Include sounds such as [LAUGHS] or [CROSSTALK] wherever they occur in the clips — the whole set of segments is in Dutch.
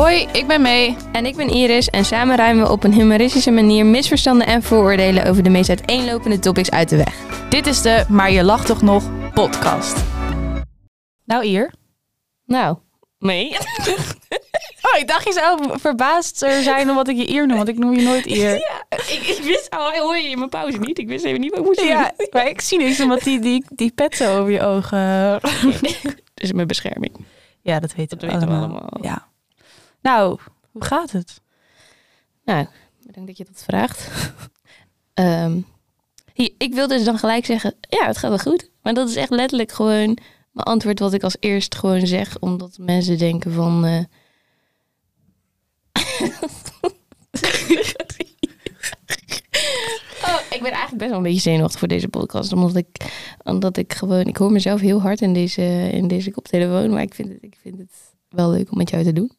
Hoi, ik ben May. En ik ben Iris en samen ruimen we op een humoristische manier misverstanden en vooroordelen over de meest uiteenlopende topics uit de weg. Dit is de Maar je lacht toch nog podcast. Nou, Ier. Nou, mee. [LAUGHS] Oh, ik dacht je zou verbaasd er zijn omdat ik je Ier noem, want ik noem je nooit Ier. Ja, ik, ik wist al, hoor je in mijn pauze niet. Ik wist even niet wat ik moest Ja, maar ik zie niks omdat die, die, die pet zo over je ogen... [LAUGHS] Dus mijn bescherming. Ja, dat weten Dat we weten we allemaal. Ja. Nou, hoe gaat het? Nou, bedankt dat je dat vraagt. [LAUGHS] Ehm, ik wil dus dan gelijk zeggen, ja, het gaat wel goed. Maar dat is echt letterlijk gewoon mijn antwoord wat ik als eerst gewoon zeg. Omdat mensen denken van... eh, [LAUGHS] oh, ik ben eigenlijk best wel een beetje zenuwachtig voor deze podcast. Omdat ik, omdat ik gewoon... Ik hoor mezelf heel hard in deze, in deze koptelefoon. Maar ik vind, het, ik vind het wel leuk om met jou te doen.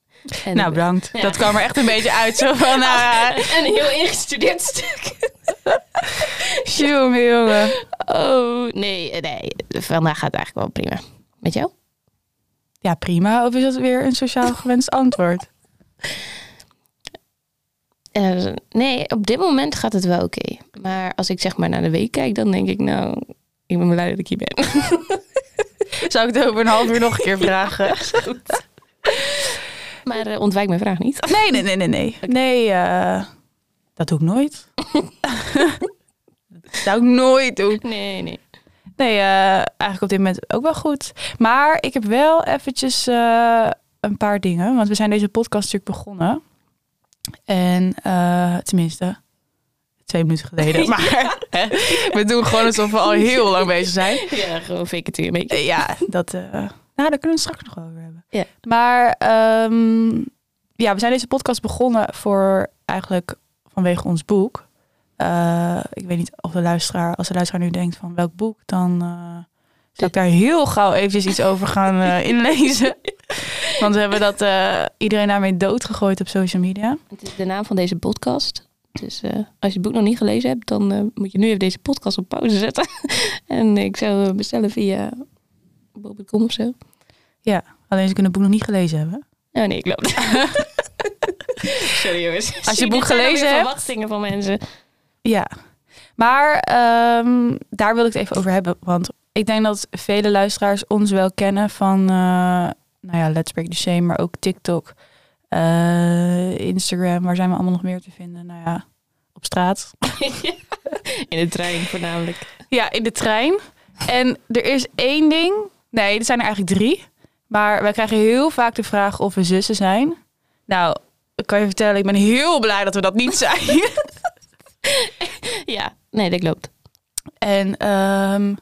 En nou, bedankt. Ja. Dat kwam er echt een beetje uit. Zo van, ja, [LAUGHS] een heel ingestudeerd stuk. [LAUGHS] jongen, jongen. Oh, nee, nee. Vandaag gaat het eigenlijk wel prima. Met jou? Ja, prima. Of is dat weer een sociaal gewenst antwoord? Eh, nee, op dit moment gaat het wel oké. Maar als ik zeg maar naar de week kijk, dan denk ik nou... Ik ben blij dat ik hier ben. [LAUGHS] Zou ik het over een half uur nog een keer vragen? Maar eh, ontwijk mijn vraag niet. Nee, nee, nee, nee, nee. [LAUGHS] Nee, eh, dat doe ik nooit. [LAUGHS] dat zou ik nooit doen. Nee, nee. Nee, eh, eigenlijk op dit moment ook wel goed. Maar ik heb wel eventjes een paar dingen. Want we zijn deze podcast natuurlijk begonnen. En tenminste, twee minuten geleden. [LAUGHS] Maar we doen gewoon alsof we al heel lang bezig zijn. Ja, gewoon fake. Eh, Ja, dat, nou, daar kunnen we het straks nog over hebben. Ja. Maar ehm, ja, we zijn deze podcast begonnen voor eigenlijk vanwege ons boek. Eh, ik weet niet of de luisteraar, als de luisteraar nu denkt van welk boek, dan eh zal ik daar heel gauw eventjes iets over gaan eh, [LAUGHS] inlezen. Want we hebben dat iedereen daarmee doodgegooid op social media. Het is de naam van deze podcast. Dus als je het boek nog niet gelezen hebt, dan moet je nu even deze podcast op pauze zetten. [LAUGHS] en ik zou bestellen via bol.com of zo. Alleen ze kunnen het boek nog niet gelezen hebben. Oh nee, ik loop. [LAUGHS] Sorry jongens. Als je boek gelezen hebt- verwachtingen van mensen. Ja, maar ehm, daar wil ik het even over hebben. Want ik denk dat vele luisteraars ons wel kennen van, eh, nou ja, Let's Break the Shame, maar ook TikTok, eh, Instagram. Waar zijn we allemaal nog meer te vinden? Nou ja, op straat. [LAUGHS] In de trein voornamelijk. Ja, in de trein. En er is één ding. Nee, er zijn er eigenlijk drie. Maar wij krijgen heel vaak de vraag of we zussen zijn. Nou, ik kan je vertellen, ik ben heel blij dat we dat niet zijn. [LAUGHS] Ja, nee, dat klopt. En ehm,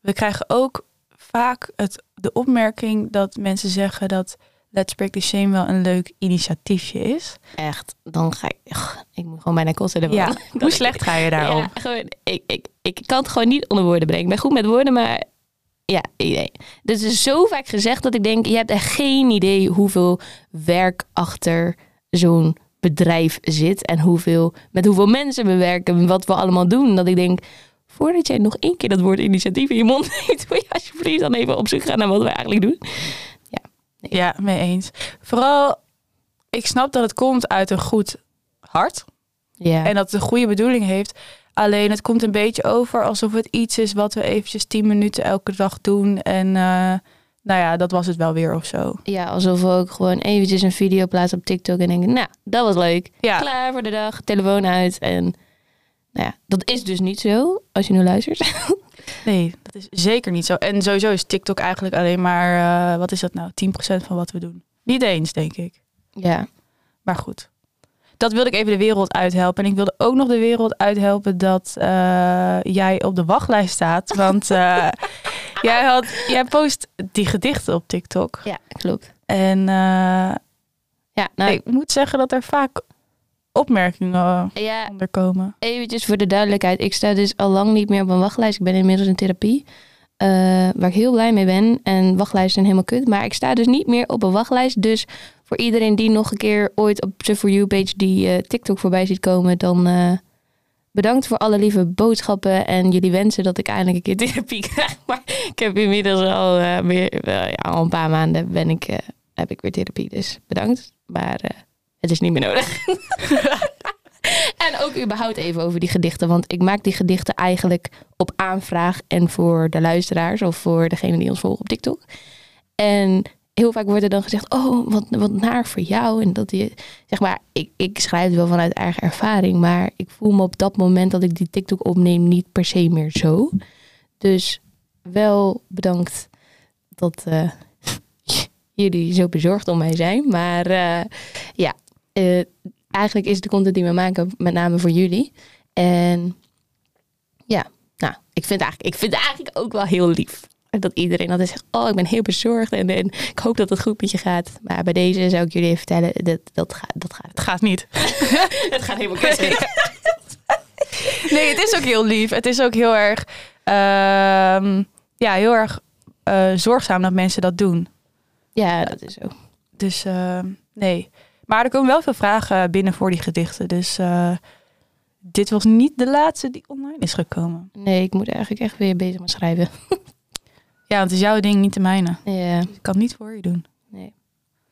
we krijgen ook vaak het, de opmerking dat mensen zeggen dat Let's Break the Shame wel een leuk initiatiefje is. Echt, dan ga ik... ugh, ik moet gewoon bijna kosten ervan. Ja, [LAUGHS] hoe slecht ga je daarop? Ja, gewoon, ik, ik, ik kan het gewoon niet onder woorden brengen. Ik ben goed met woorden, maar ja, idee. Dus het is zo vaak gezegd dat ik denk, je hebt echt geen idee hoeveel werk achter zo'n bedrijf zit en hoeveel, met hoeveel mensen we werken en wat we allemaal doen. Dat ik denk, voordat jij nog één keer dat woord initiatief in je mond neemt, [LAUGHS] wil je alsjeblieft dan even op zoek gaan naar wat we eigenlijk doen. Ja, mee eens. Vooral, ik snap dat het komt uit een goed hart. Ja, En dat het een goede bedoeling heeft. Alleen het komt een beetje over alsof het iets is wat we eventjes 10 minuten elke dag doen. En eh, nou ja, dat was het wel weer of zo. ja, alsof we ook gewoon eventjes een video plaatsen op TikTok en denken, nou, dat was leuk. Ja, klaar voor de dag, telefoon uit. En nou ja, dat is dus niet zo als je nu luistert. [LAUGHS] nee, dat is zeker niet zo. En sowieso is TikTok eigenlijk alleen maar, eh, wat is dat nou, 10% van wat we doen. Niet eens, denk ik. ja, Maar goed. Dat wilde ik even de wereld uithelpen. En ik wilde ook nog de wereld uithelpen dat eh, jij op de wachtlijst staat. [LAUGHS] Want eh, jij, had, jij post die gedichten op TikTok. ja, klopt. En eh, Ja, nou, ik moet zeggen dat er vaak opmerkingen ja, onder komen. eventjes voor de duidelijkheid. Ik sta dus al lang niet meer op een wachtlijst. Ik ben inmiddels in therapie. Eh, waar ik heel blij mee ben. En wachtlijsten zijn helemaal kut. Maar ik sta dus niet meer op een wachtlijst. Dus voor iedereen die nog een keer ooit op zijn For You page die eh, TikTok voorbij ziet komen, dan eh, bedankt voor alle lieve boodschappen en jullie wensen dat ik eindelijk een keer [LAUGHS] therapie krijg. Maar ik heb inmiddels al, wel, ja, al een paar maanden ben ik, heb ik weer therapie, dus bedankt. Maar het is niet meer nodig. [LAUGHS] [LAUGHS] en ook überhaupt even over die gedichten. Want ik maak die gedichten eigenlijk op aanvraag en voor de luisteraars of voor degene die ons volgen op TikTok. En heel vaak wordt er dan gezegd, oh, wat, naar voor jou. En dat je, zeg maar, ik, ik schrijf het wel vanuit eigen ervaring, maar ik voel me op dat moment dat ik die TikTok opneem niet per se meer zo. Dus wel bedankt dat eh, [LAUGHS] jullie zo bezorgd om mij zijn. Maar eh, ja, eh, eigenlijk is de content die we maken met name voor jullie. En ja, nou, ik vind, eigenlijk, ik vind het eigenlijk ook wel heel lief. Dat iedereen altijd zegt, oh, ik ben heel bezorgd en, en ik hoop dat het goed met je gaat. Maar bij deze zou ik jullie even vertellen, dat, dat, gaat, dat gaat. Het gaat niet. [LAUGHS] het gaat helemaal kut. [LAUGHS] Nee, het is ook heel lief. Het is ook heel erg, ehm, ja, heel erg eh, zorgzaam dat mensen dat doen. Ja, dat is zo. Dus ehm, nee. Maar er komen wel veel vragen binnen voor die gedichten. Dus eh, dit was niet de laatste die online is gekomen. Nee, ik moet eigenlijk echt weer bezig met schrijven. [LAUGHS] Ja, want het is jouw ding, niet de mijne. Ja. Ik kan het niet voor je doen. Nee.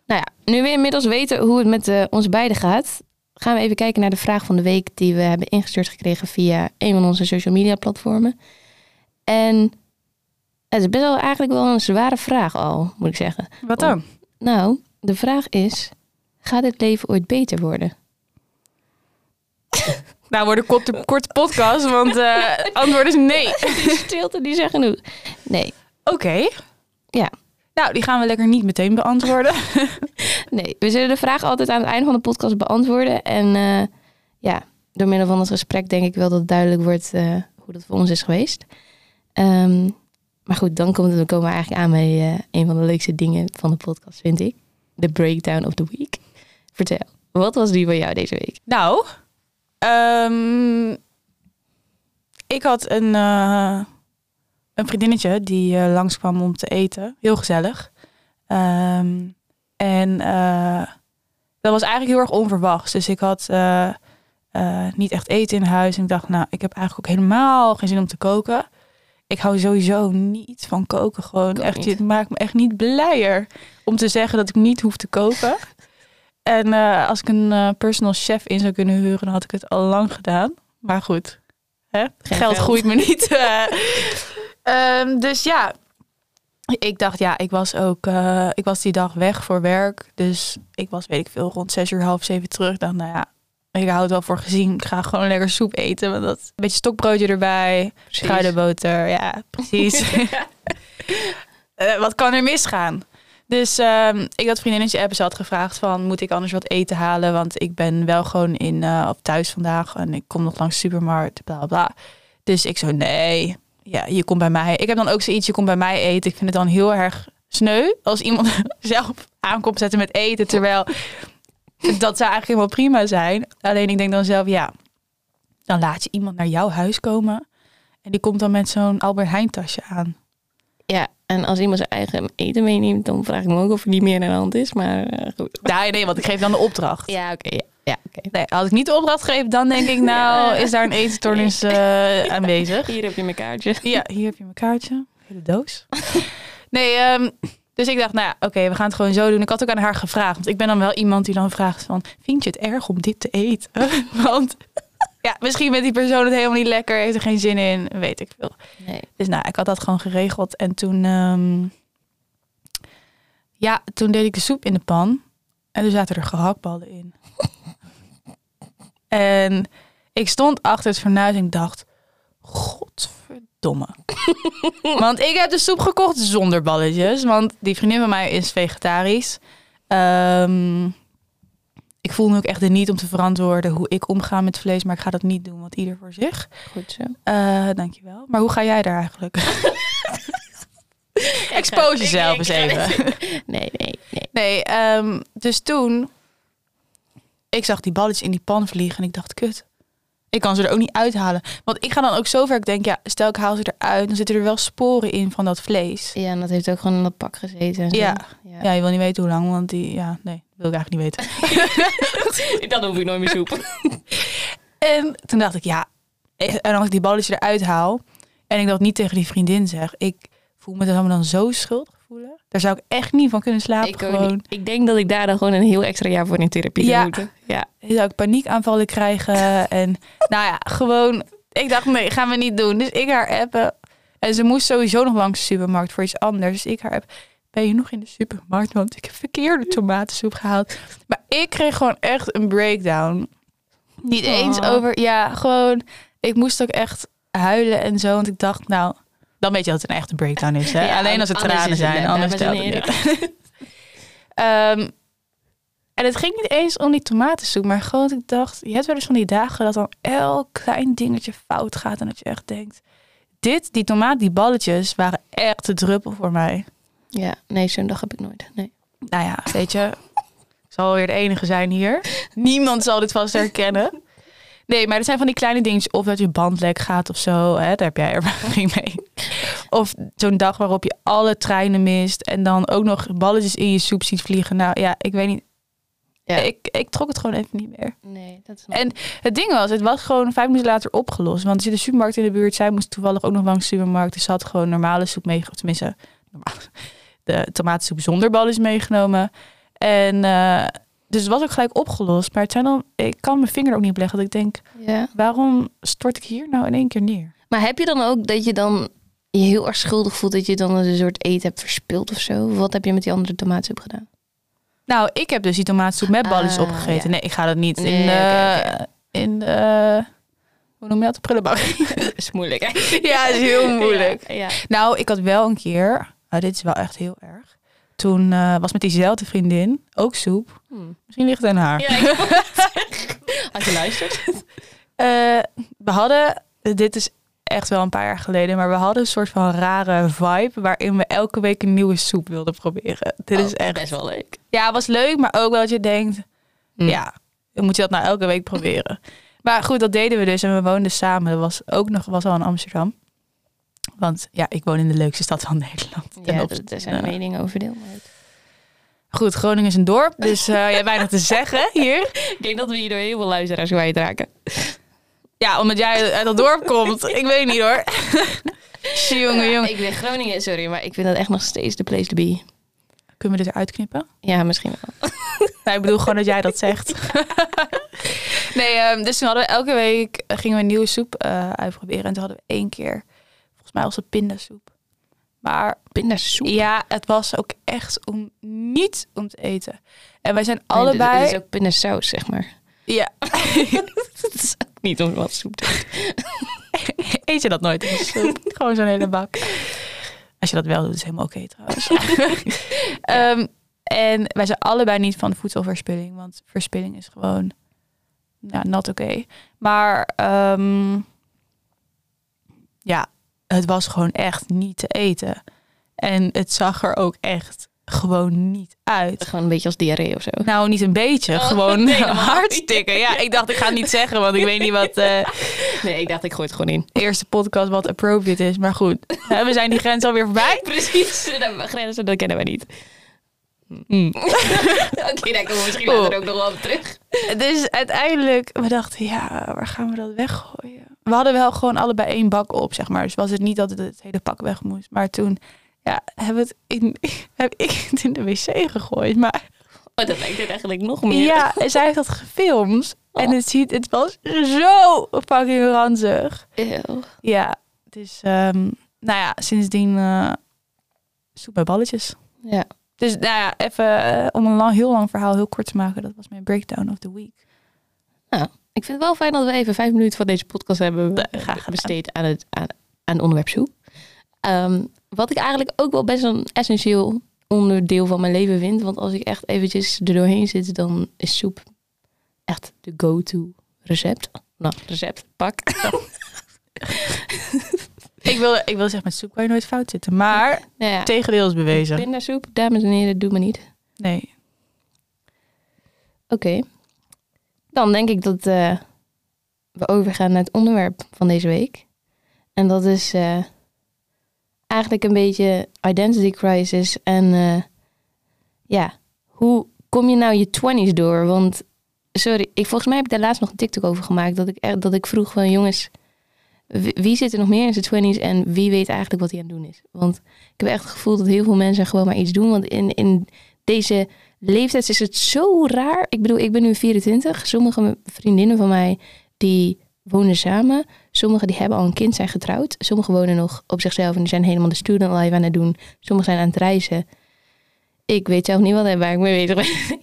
Nou ja, nu we inmiddels weten hoe het met eh, ons beiden gaat, gaan we even kijken naar de vraag van de week die we hebben ingestuurd gekregen via een van onze social media platformen. En het is best wel eigenlijk wel een zware vraag al, moet ik zeggen. Wat dan? Nou, de vraag is, gaat het leven ooit beter worden? [LAUGHS] Nou, wordt een korte, korte podcast, want eh, [LAUGHS] antwoord is nee. [LAUGHS] Die stilte, die zeggen genoeg. Nee, Oké. Ja. Nou, die gaan we lekker niet meteen beantwoorden. nee. We zullen de vraag altijd aan het einde van de podcast beantwoorden. En eh, ja, door middel van het gesprek denk ik wel dat het duidelijk wordt eh, hoe dat voor ons is geweest. Ehm, maar goed, dan komen we, komen we eigenlijk aan bij een van de leukste dingen van de podcast, vind ik. De breakdown of the week. Vertel, wat was die van jou deze week? Nou, ehm, ik had een, eh, een vriendinnetje die eh, langskwam om te eten. Heel gezellig. Ehm, en eh, dat was eigenlijk heel erg onverwachts. Dus ik had niet echt eten in huis. En ik dacht, nou, ik heb eigenlijk ook helemaal geen zin om te koken. Ik hou sowieso niet van koken. Gewoon echt, niet. het maakt me echt niet blijer om te zeggen dat ik niet hoef te koken. [LAUGHS] En eh, als ik een eh, personal chef in zou kunnen huren, dan had ik het al lang gedaan. Maar goed, hè? Geld geld. groeit me niet. [LAUGHS] eh. Ehm, dus ja, ik dacht, ja, ik was ook, ik was die dag weg voor werk. Dus ik was, weet ik veel, rond zes uur, half zeven terug. Dacht, nou ja, ik hou het wel voor gezien. Ik ga gewoon lekker soep eten. Want dat, een beetje stokbroodje erbij, kruidenboter. Ja, precies. [LAUGHS] [LAUGHS] Wat kan er misgaan? Dus ehm, ik had vriendinnetje appen. Ze had gevraagd van, moet ik anders wat eten halen? Want ik ben wel gewoon in, eh, op thuis vandaag. En ik kom nog langs de supermarkt, bla bla. Dus ik zo, nee, ja, je komt bij mij. Ik heb dan ook zoiets, je komt bij mij eten. Ik vind het dan heel erg sneu als iemand [LAUGHS] zelf aankomt zetten met eten. Terwijl dat zou eigenlijk helemaal prima zijn. Alleen ik denk dan zelf, ja, dan laat je iemand naar jouw huis komen. En die komt dan met zo'n Albert Heijn tasje aan. Ja, en als iemand zijn eigen eten meeneemt, dan vraag ik me ook of er niet meer aan de hand is. Maar eh, goed. Nee, nee, want ik geef dan de opdracht. Ja, oké. ja, ja oké. Nee, als ik niet de opdracht geef, dan denk ik, [LAUGHS] nou, is daar een etenstoornis eh, aanwezig. [LAUGHS] Hier heb je mijn kaartje. Ja, hier heb je mijn kaartje. Hele doos. [LAUGHS] Nee, ehm, dus ik dacht, nou ja, oké, we gaan het gewoon zo doen. Ik had ook aan haar gevraagd. Want ik ben dan wel iemand die dan vraagt van... Vind je het erg om dit te eten? want ja, misschien vindt die persoon het helemaal niet lekker. Heeft er geen zin in, weet ik veel. Nee. Dus nou, ik had dat gewoon geregeld. En toen... ehm, ja, toen deed ik de soep in de pan. En toen zaten er gehaktballen in. [LAUGHS] en ik stond achter het fornuis en ik dacht... Godverdomme. [LAUGHS] want ik heb de soep gekocht zonder balletjes. Want die vriendin van mij is vegetarisch. Ehm, ik voel me ook echt de niet om te verantwoorden hoe ik omga met vlees. Maar ik ga dat niet doen, want ieder voor zich. Goed zo. Eh, dankjewel. Maar hoe ga jij daar eigenlijk? [LAUGHS] Expose Ik- jezelf ik- eens ik- even. [LAUGHS] Nee, nee, nee. Nee, ehm, dus toen... Ik zag die balletjes in die pan vliegen en ik dacht, kut. Ik kan ze er ook niet uithalen. Want ik ga dan ook zo ver, ik denk, ja, stel ik haal ze eruit... dan zitten er wel sporen in van dat vlees. Ja, en dat heeft ook gewoon in dat pak gezeten. Ja. ja. Ja, je wil niet weten hoe lang, want die... Ja, nee, wil ik eigenlijk niet weten. [LAUGHS] Dan hoef ik nooit meer soep. En [LAUGHS] toen dacht ik, ja... En als ik die balletjes eruit haal... en ik dat niet tegen die vriendin zeg... ik voel me dan dan zo schuldig voelen. Daar zou ik echt niet van kunnen slapen. Ik, gewoon. ik denk dat ik daar dan gewoon een heel extra jaar voor in therapie zou Ja. moeten. Ja. Dan zou ik paniekaanvallen krijgen. [LAUGHS] en nou ja, gewoon. Ik dacht, nee, gaan we niet doen. Dus ik haar appen. En ze moest sowieso nog langs de supermarkt voor iets anders. Dus ik haar app. Ben je nog in de supermarkt? Want ik heb verkeerde tomatensoep gehaald. Maar ik kreeg gewoon echt een breakdown. Niet eens Oh. over. Ja, gewoon. Ik moest ook echt huilen en zo. Want ik dacht, nou. Dan weet je dat het een echte breakdown is. Hè? Ja, Alleen als het tranen het zijn. net, Anders telt het niet. [LAUGHS] Ehm, en het ging niet eens om die tomatensoep, maar gewoon dat ik dacht, je hebt wel eens van die dagen dat dan elk klein dingetje fout gaat en dat je echt denkt, dit, die tomaat, die balletjes waren echt de druppel voor mij. Ja, nee, zo'n dag heb ik nooit. Nee. Nou ja, weet je, ik zal weer de enige zijn hier. Niemand zal dit vast herkennen. Nee, maar er zijn van die kleine dingetjes, of dat je band lek gaat of zo, hè, daar heb jij ervaring mee. Of zo'n dag waarop je alle treinen mist en dan ook nog balletjes in je soep ziet vliegen. Nou ja, ik weet niet, Ja. ik, ik trok het gewoon even niet meer. Nee, dat is En het ding was, het was gewoon vijf minuten later opgelost. Want er zit een supermarkt in de buurt. Zij moest toevallig ook nog langs de supermarkt. Dus ze had gewoon normale soep meegenomen. Tenminste, normaal, de tomatensoep zonder balletjes meegenomen. En eh, dus het was ook gelijk opgelost. Maar het zijn dan, ik kan mijn vinger er ook niet leggen. Dat ik denk, ja. waarom stort ik hier nou in één keer neer? Maar heb je dan ook dat je dan je heel erg schuldig voelt dat je dan een soort eten hebt verspild of zo? Wat heb je met die andere tomaatsoep gedaan? Nou, ik heb dus die tomatensoep met balletjes Ah, opgegeten. ja. Nee, ik ga dat niet Nee, in de... oké, In de... Hoe noem je dat? De prullenbak. [LAUGHS] Dat is moeilijk, hè? ja, is heel [LAUGHS] moeilijk. Ja, ja. Nou, ik had wel een keer, nou, dit is wel echt heel erg. Toen eh, was met diezelfde vriendin ook soep. Hmm. Misschien ligt het aan haar. Ja. Had je luistert? [LAUGHS] Eh, we hadden, dit is echt wel een paar jaar geleden, maar we hadden een soort van rare vibe waarin we elke week een nieuwe soep wilden proberen. Dit is echt, Oh, best wel leuk. ja, het was leuk, maar ook wel dat je denkt, Hmm. ja, moet je dat nou elke week proberen. Maar goed, dat deden we dus en we woonden samen. Dat was ook nog, was al in Amsterdam. Want ja, ik woon in de leukste stad van [LAUGHS] Nederland. Ja, dat- er zijn nou, meningen over deel. Goed, Groningen is een dorp, dus eh je hebt weinig te zeggen hier. [LAUGHS] ik denk dat we hierdoor heel veel luisteraars kwijtraken. Ja, omdat jij uit dat dorp komt. Ik weet niet hoor. [LAUGHS] jongen, jongen. Ik ben Groningen, sorry, maar ik vind dat echt nog steeds de place to be. Kunnen we dit eruit knippen? Ja, misschien wel. Nou, ik bedoel gewoon dat jij dat zegt. nee, ehm, dus toen hadden we elke week eh, gingen we een nieuwe soep eh, uitproberen. En toen hadden we één keer, mij was het pindasoep. Maar Pindasoep. ja, het was ook echt om niet om te eten. En wij zijn Nee, dit- allebei... dit is ook pindasaus, zeg maar. Ja, [LAUGHS] Het is ook niet om wat soep te eten. eet je dat nooit in de soep? [LAUGHS] Gewoon zo'n hele bak. Als je dat wel doet, is helemaal oké trouwens. [LAUGHS] Ehm, en wij zijn allebei niet van voedselverspilling, want verspilling is gewoon nou, not oké. Maar ehm, ja, het was gewoon echt niet te eten. En het zag er ook echt gewoon niet uit. Gewoon een beetje als diarree of zo. Nou, niet een beetje, Oh, gewoon [LAUGHS] nee, hartstikke. Ja, ik dacht, ik ga het niet zeggen, want ik weet niet wat eh, [LAUGHS] Nee, ik dacht, ik gooi het gewoon in. de eerste podcast wat appropriate is. Maar goed, [LAUGHS] we zijn die grens alweer voorbij. Precies, de grenzen, dat kennen we niet. Mm. Oké, daar komen we misschien later ook nog wel op terug. Dus uiteindelijk, we dachten, ja, waar gaan we dat weggooien? We hadden wel gewoon allebei één bak op, zeg maar. Dus was het niet dat het, het hele pak weg moest. Maar toen, ja, we het in, [LAUGHS] heb ik het in de wc gegooid. Maar Oh, dat lijkt het eigenlijk nog meer. ja, en zij heeft dat gefilmd. En Oh. het, ziet, het was zo fucking ranzig. Ja, dus, ehm, nou ja, sindsdien uh, soep bij balletjes. Ja. Dus nou ja, even eh, om een lang, heel lang verhaal heel kort te maken. Dat was mijn breakdown of the week. Ik vind het wel fijn dat we even vijf minuten van deze podcast hebben eh, graag besteed aan het aan, aan onderwerp soep. Ehm, wat ik eigenlijk ook wel best een essentieel onderdeel van mijn leven vind. Want als ik echt eventjes er doorheen zit, dan is soep echt de go-to recept. Nou, recept, pak. [LAUGHS] Ik wil, ik wil zeggen, met soep kan je nooit fout zitten. Maar [LAUGHS] Nou ja, tegendeel is bewezen. pindasoep, dames en heren, doe maar niet. Nee. Oké. Dan denk ik dat eh, we overgaan naar het onderwerp van deze week. En dat is eh, eigenlijk een beetje identity crisis. En eh, ja, hoe kom je nou je 20s door? Want, sorry, ik, volgens mij heb ik daar laatst nog een TikTok over gemaakt. Dat ik, dat ik vroeg van jongens, wie, wie zit er nog meer in zijn twenties en wie weet eigenlijk wat hij aan het doen is? Want ik heb echt het gevoel dat heel veel mensen gewoon maar iets doen. Want in, in deze leeftijd is het zo raar. Ik bedoel, ik ben nu 24. Sommige vriendinnen van mij die wonen samen. Sommigen die hebben al een kind, zijn getrouwd. Sommigen wonen nog op zichzelf en die zijn helemaal de student life aan het doen. Sommigen zijn aan het reizen. Ik weet zelf niet wat waar ik mee bezig ben.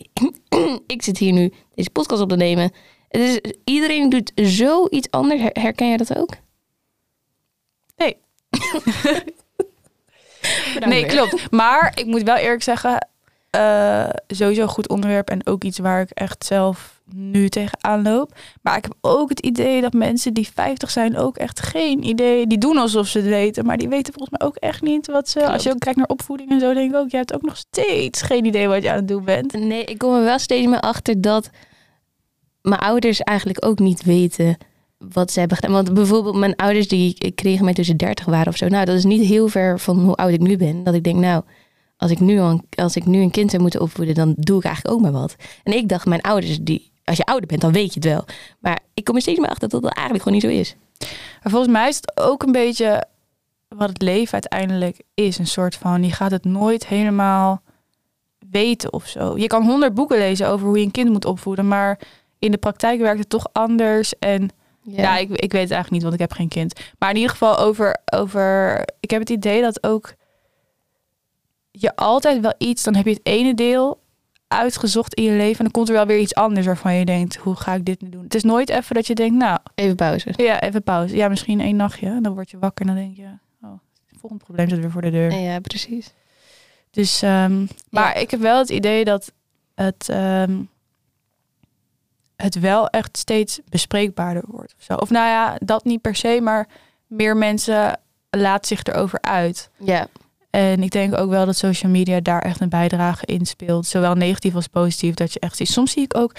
[CLEARS THROAT] ik zit hier nu deze podcast op te nemen. Het is, iedereen doet zoiets anders. Her- Herken jij dat ook? Nee. [LAUGHS] Nee, klopt. Maar ik moet wel eerlijk zeggen, eh, sowieso een goed onderwerp en ook iets waar ik echt zelf nu tegenaan loop. Maar ik heb ook het idee dat mensen die 50 zijn ook echt geen idee. Die doen alsof ze het weten, maar die weten volgens mij ook echt niet wat ze. Als je ook kijkt naar opvoeding en zo, denk ik ook, je hebt ook nog steeds geen idee wat je aan het doen bent. Nee, ik kom er wel steeds meer achter dat mijn ouders eigenlijk ook niet weten wat ze hebben gedaan. Want bijvoorbeeld mijn ouders die kregen mij toen ze 30 waren of zo. Nou, dat is niet heel ver van hoe oud ik nu ben. Dat ik denk, nou, als ik nu, al een, als ik nu een kind zou moeten opvoeden, dan doe ik eigenlijk ook maar wat. En ik dacht, mijn ouders, die, als je ouder bent, dan weet je het wel. Maar ik kom er steeds meer achter dat dat eigenlijk gewoon niet zo is. Maar volgens mij is het ook een beetje wat het leven uiteindelijk is. Een soort van, je gaat het nooit helemaal weten of zo. Je kan honderd boeken lezen over hoe je een kind moet opvoeden, maar in de praktijk werkt het toch anders. En ja, ik, ik weet het eigenlijk niet, want ik heb geen kind. Maar in ieder geval over, over, ik heb het idee dat ook je altijd wel iets, dan heb je het ene deel uitgezocht in je leven en dan komt er wel weer iets anders waarvan je denkt, hoe ga ik dit nu doen? Het is nooit even dat je denkt, nou, Even pauze. ja, even pauze. Ja, misschien één nachtje. En dan word je wakker en dan denk je, oh, het volgende probleem zit weer voor de deur. Ja, precies. Dus, ehm, maar ik heb wel het idee dat het, ehm, het wel echt steeds bespreekbaarder wordt. Of, zo. of nou ja, dat niet per se, maar meer mensen laten zich erover uit. Ja, En ik denk ook wel dat social media daar echt een bijdrage in speelt. Zowel negatief als positief. Dat je echt ziet. Soms zie ik ook.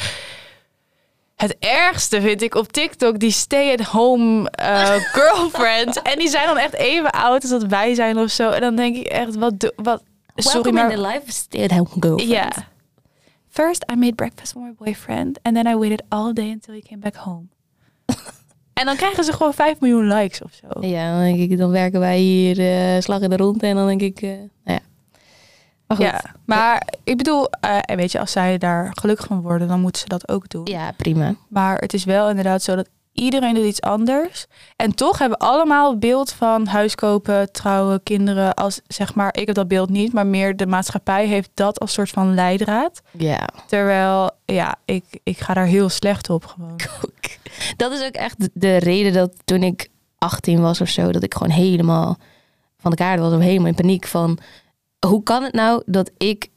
Het ergste vind ik op TikTok die stay-at-home eh, [LAUGHS] girlfriends. en die zijn dan echt even oud als dat wij zijn of zo. En dan denk ik echt, wat, wat sorry, maar in the life of stay-at-home girlfriend. ja. First, I made breakfast for my boyfriend. And then I waited all day until he came back home. En dan krijgen ze gewoon 5 miljoen likes of zo. Ja, dan denk ik, dan werken wij hier eh, slag in de ronde en dan denk ik, eh, nou ja. Maar goed. Ja, maar ik bedoel, en weet je, als zij daar gelukkig van worden, dan moeten ze dat ook doen. Ja, prima. Maar het is wel inderdaad zo dat iedereen doet iets anders. En toch hebben we allemaal het beeld van huis kopen, trouwen, kinderen. Als zeg maar, ik heb dat beeld niet, maar meer de maatschappij heeft dat als soort van leidraad. Ja. Terwijl, ja, ik, ik ga daar heel slecht op gewoon. [LAUGHS] Dat is ook echt de- de reden dat toen ik 18 was of zo, dat ik gewoon helemaal van de kaart was of helemaal in paniek van hoe kan het nou dat ik,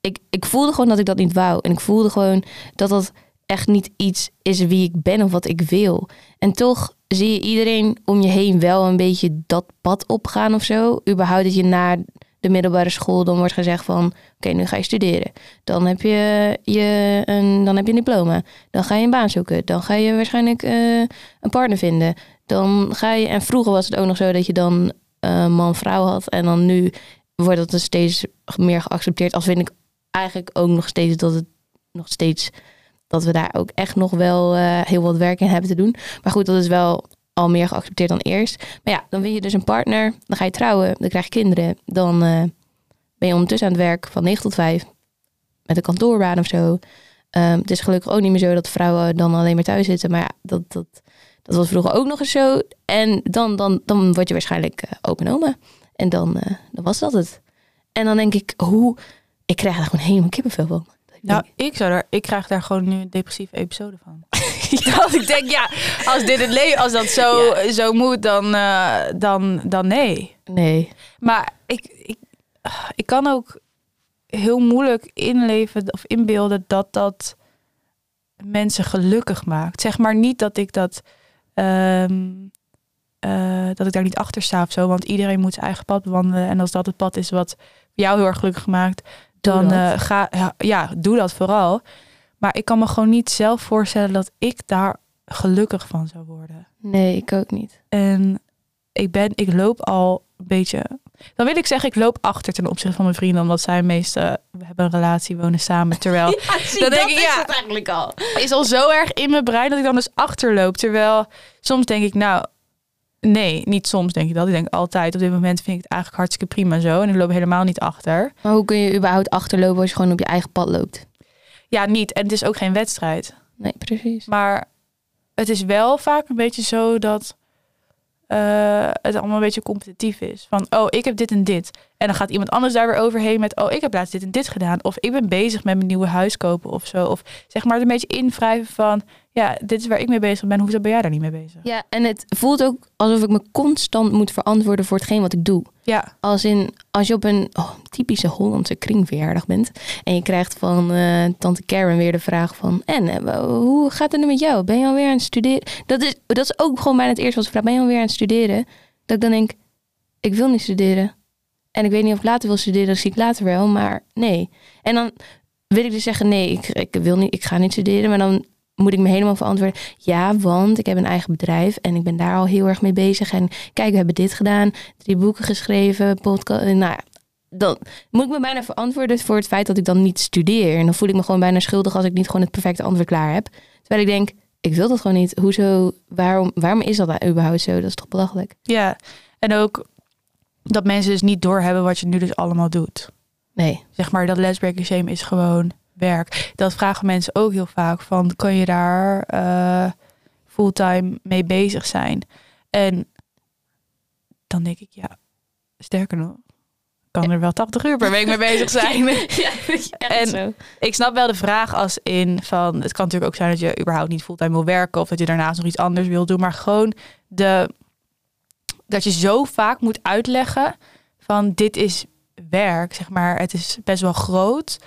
ik, ik voelde gewoon dat ik dat niet wou. En ik voelde gewoon dat dat echt niet iets is wie ik ben of wat ik wil. En toch zie je iedereen om je heen wel een beetje dat pad opgaan of zo. Überhaupt dat je na de middelbare school dan wordt gezegd van... oké, nu ga je studeren. Dan heb je, je een, dan heb je een diploma. Dan ga je een baan zoeken. Dan ga je waarschijnlijk eh, een partner vinden. Dan ga je... En vroeger was het ook nog zo dat je dan eh, man-vrouw had. En dan nu wordt dat steeds meer geaccepteerd. Als vind ik eigenlijk ook nog steeds dat het nog steeds... dat we daar ook echt nog wel eh, heel wat werk in hebben te doen. Maar goed, dat is wel al meer geaccepteerd dan eerst. Maar ja, dan vind je dus een partner. Dan ga je trouwen. Dan krijg je kinderen. Dan eh, ben je ondertussen aan het werk van 9 tot 5. Met een kantoorbaan of zo. Ehm, het is gelukkig ook niet meer zo dat vrouwen dan alleen maar thuis zitten. Maar ja, dat, dat, dat was vroeger ook nog eens zo. En dan, dan, dan word je waarschijnlijk uh, open oma. En dan, dan was dat het. En dan denk ik, hoe... Ik krijg daar gewoon helemaal kippenvel van. Nou, ik, zou daar, ik krijg daar gewoon nu een depressieve episode van. [LAUGHS] dat ik denk, ja, als dit het leven, als dat zo, ja. zo moet, dan, uh, dan, dan nee. Nee. Maar ik, ik, ik kan ook heel moeilijk inleven of inbeelden dat dat mensen gelukkig maakt. Zeg maar niet dat ik dat, um, uh, dat ik daar niet achter sta of zo, want iedereen moet zijn eigen pad bewandelen. En als dat het pad is wat jou heel erg gelukkig maakt, dan uh, ga ja, doe dat vooral. Maar ik kan me gewoon niet zelf voorstellen dat ik daar gelukkig van zou worden. Nee, ik ook niet. En ik ben, ik loop al een beetje. Dan wil ik zeggen, ik loop achter ten opzichte van mijn vrienden, omdat zij meestal we hebben een relatie, wonen samen. Terwijl [LAUGHS] ja, zie, dan denk ik, ja, het eigenlijk al. Is al zo erg in mijn brein dat ik dan dus achterloop. Terwijl soms denk ik, nou, Nee, niet soms denk ik dat. Ik denk altijd, op dit moment vind ik het eigenlijk hartstikke prima zo. En ik loop helemaal niet achter. Maar hoe kun je überhaupt achterlopen als je gewoon op je eigen pad loopt? Ja, niet. En het is ook geen wedstrijd. Nee, precies. Maar het is wel vaak een beetje zo dat eh, het allemaal een beetje competitief is. Van, oh, ik heb dit en dit. En dan gaat iemand anders daar weer overheen met, oh, ik heb laatst dit en dit gedaan. Of ik ben bezig met mijn nieuwe huis kopen of zo. Of zeg maar het een beetje invrijven van, ja, dit is waar ik mee bezig ben. Hoezo ben jij daar niet mee bezig? Ja, en het voelt ook alsof ik me constant moet verantwoorden voor hetgeen wat ik doe. Ja, Als in, als je op een oh, typische Hollandse kringverjaardag bent en je krijgt van eh, tante Karen weer de vraag van, en eh, hoe gaat het nu met jou? Ben je alweer aan het studeren? Dat is, dat is ook gewoon bijna het eerste wat ze vragen. Ben je alweer aan het studeren? Dat ik dan denk, ik wil niet studeren. En ik weet niet of ik later wil studeren, dat zie ik later wel, maar nee. En dan wil ik dus zeggen, nee, ik, ik wil niet, ik ga niet studeren, maar dan moet ik me helemaal verantwoorden. Ja, want ik heb een eigen bedrijf en ik ben daar al heel erg mee bezig. En kijk, we hebben dit gedaan, drie boeken geschreven, podcast. Nou ja, dan moet ik me bijna verantwoorden voor het feit dat ik dan niet studeer. En dan voel ik me gewoon bijna schuldig als ik niet gewoon het perfecte antwoord klaar heb. Terwijl ik denk, ik wil dat gewoon niet. Hoezo, waarom, waarom is dat nou überhaupt zo? Dat is toch belachelijk? ja. En ook dat mensen dus niet doorhebben wat je nu dus allemaal doet. Nee. Zeg maar, dat lesbreaking shame is gewoon werk. Dat vragen mensen ook heel vaak van, kan je daar eh, fulltime mee bezig zijn? En dan denk ik, ja, sterker nog, kan er wel 80 uur per week mee bezig [LAUGHS] zijn. ja, En- zo. ik snap wel de vraag als in van, het kan natuurlijk ook zijn dat je überhaupt niet fulltime wil werken of dat je daarnaast nog iets anders wil doen, maar gewoon de dat je zo vaak moet uitleggen van dit is werk, zeg maar, het is best wel groot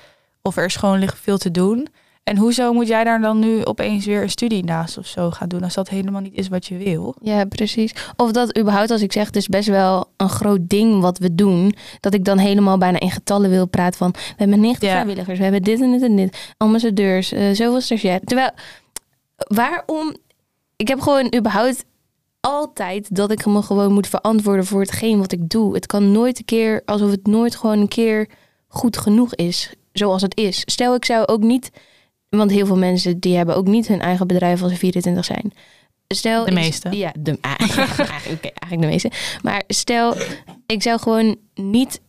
of er is gewoon ligt veel te doen. En hoezo moet jij daar dan nu opeens weer een studie naast of zo gaan doen als dat helemaal niet is wat je wil? Ja, precies. Of dat überhaupt, als ik zeg, het is best wel een groot ding wat we doen. Dat ik dan helemaal bijna in getallen wil praten van... We hebben 90 Ja. vrijwilligers, we hebben dit en dit en dit. Ambassadeurs, eh zoveel stagiaires. Terwijl, waarom... Ik heb gewoon überhaupt altijd dat ik me gewoon moet verantwoorden voor hetgeen wat ik doe. Het kan nooit een keer, alsof het nooit gewoon een keer goed genoeg is. Zoals het is. Stel, ik zou ook niet... Want heel veel mensen die hebben ook niet hun eigen bedrijf als ze 24 zijn. Stel, De ik- meeste. ja, de, [LAUGHS] ah, ja, eigenlijk, eigenlijk de meeste. Maar stel, ik zou gewoon niet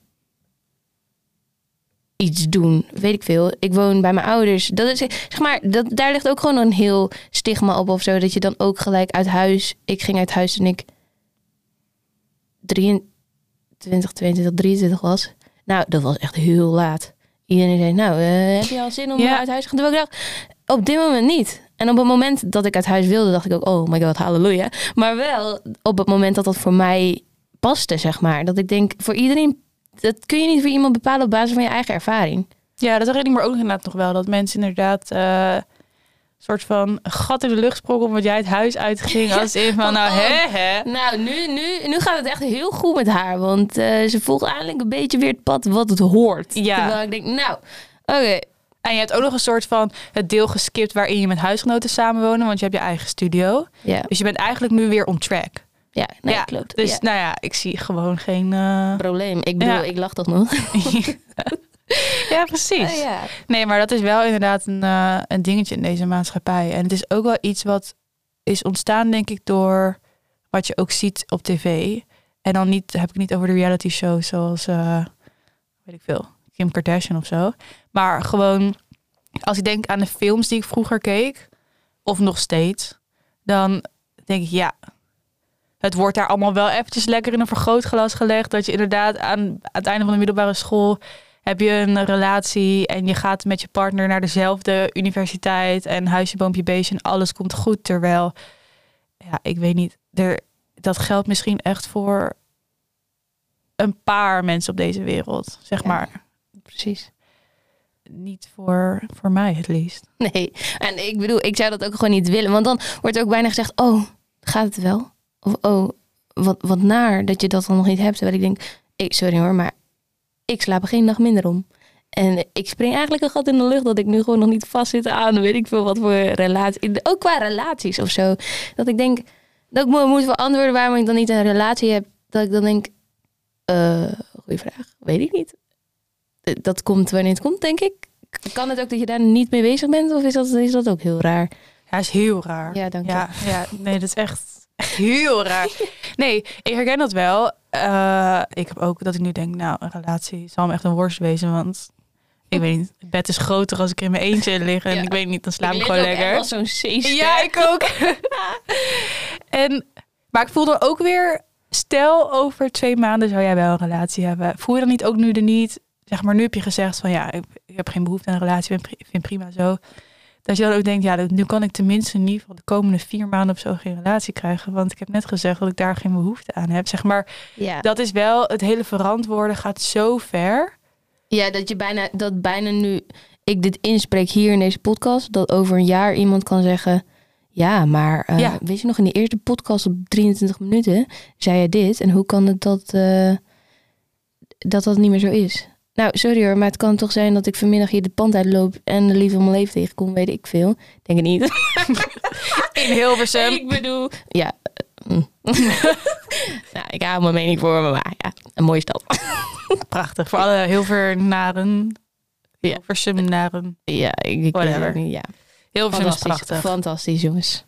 iets doen, weet ik veel. Ik woon bij mijn ouders. Dat is, zeg maar, dat, daar ligt ook gewoon een heel stigma op of zo. Dat je dan ook gelijk uit huis... Ik ging uit huis toen ik 23, 22, 23 was. Nou, dat was echt heel laat. Iedereen zei, nou, eh, heb je al zin om Ja. uit huis te gaan? Terwijl ik dacht, op dit moment niet. En op het moment dat ik uit huis wilde, dacht ik ook, oh my god, halleluja. Maar wel op het moment dat dat voor mij paste, zeg maar. Dat ik denk, voor iedereen, dat kun je niet voor iemand bepalen op basis van je eigen ervaring. Ja, dat herinner ik me ook inderdaad nog wel. Dat mensen inderdaad eh, soort van gat in de lucht sprongen omdat jij het huis uitging. [LAUGHS] Als in van, nou oh. hè hè. Nou, nu, nu, nu gaat het echt heel goed met haar. Want eh, ze volgt eigenlijk een beetje weer het pad wat het hoort. Ja. Terwijl ik denk, nou, oké. En je hebt ook nog een soort van het deel geskipt waarin je met huisgenoten samenwonen. Want je hebt je eigen studio. Ja, Dus je bent eigenlijk nu weer on track. ja, nee, Ja, klopt. Dus ja. nou ja, ik zie gewoon geen... eh, Probleem. Ik bedoel, Ja. ik lach toch nog? [LAUGHS] [LAUGHS] [LAUGHS] ja, precies. Oh, ja. Nee, maar dat is wel inderdaad een, eh, een dingetje in deze maatschappij. En het is ook wel iets wat is ontstaan, denk ik, door wat je ook ziet op tv. En dan niet, heb ik het niet over de reality shows zoals, eh, weet ik veel, Kim Kardashian of zo. Maar gewoon, als ik denk aan de films die ik vroeger keek, of nog steeds, dan denk ik, ja, het wordt daar allemaal wel eventjes lekker in een vergrootglas gelegd. Dat je inderdaad aan, aan het einde van de middelbare school heb je een relatie en je gaat met je partner naar dezelfde universiteit en huisje, boompje, beestje en alles komt goed. Terwijl, ja, ik weet niet, er, dat geldt misschien echt voor een paar mensen op deze wereld, zeg Ja. maar. Precies. Niet voor, voor mij het liefst. Nee, en ik bedoel, ik zou dat ook gewoon niet willen. Want dan wordt ook bijna gezegd, oh, gaat het wel? Of oh, wat, wat naar dat je dat dan nog niet hebt. Terwijl ik denk, ik, sorry hoor, maar ik slaap er geen nacht minder om. En ik spring eigenlijk een gat in de lucht dat ik nu gewoon nog niet vast zit aan, weet ik veel wat voor relatie. Ook qua relaties of zo. Dat ik denk, dat ik me moet verantwoorden waarom ik dan niet een relatie heb. Dat ik dan denk, eh goeie vraag, weet ik niet. Eh, Dat komt wanneer het komt, denk ik. Kan het ook dat je daar niet mee bezig bent? Of is dat, is dat ook heel raar? Ja, is heel raar. Ja, dank je. Ja, ja, nee, dat is echt. Echt heel raar. [LAUGHS] Nee, ik herken dat wel. Eh, ik heb ook dat ik nu denk, nou, een relatie zal me echt een worst wezen. Want ik weet niet, het bed is groter als ik in mijn eentje lig. En Ja. ik weet niet, dan slaap ik, gewoon lekker. zo'n c Ja, ik ook. [LAUGHS] en, maar ik voel dan ook weer, stel over twee maanden zou jij wel een relatie hebben. Voel je dan niet ook nu er niet, zeg maar nu heb je gezegd van ja, ik, ik heb geen behoefte aan een relatie, ik vind prima zo. Dat je dan ook denkt, ja, nu kan ik tenminste in ieder geval de komende vier maanden of zo geen relatie krijgen. Want ik heb net gezegd dat ik daar geen behoefte aan heb. Zeg maar, Ja. dat is wel, het hele verantwoorden gaat zo ver. ja, dat je bijna, dat bijna nu ik dit inspreek hier in deze podcast, dat over een jaar iemand kan zeggen. Ja, maar Ja. weet je nog, in de eerste podcast op 23 minuten zei je dit. En hoe kan het dat, eh, dat dat niet meer zo is? Nou, sorry hoor, maar het kan toch zijn dat ik vanmiddag hier de pand uitloop en de liefde van mijn leven tegenkom, weet ik veel. Denk het niet. [LAUGHS] In Hilversum. ik bedoel, ja. eh, mm. [LAUGHS] nou, ik hou mijn mening voor me, maar ja, een mooie stad. [LAUGHS] Prachtig. Voor alle Hilvernaren. Ja. Hilversumnaren. ja, ik, ik weet Whatever. ja. Hilversum is Fantastisch, prachtig. fantastisch jongens.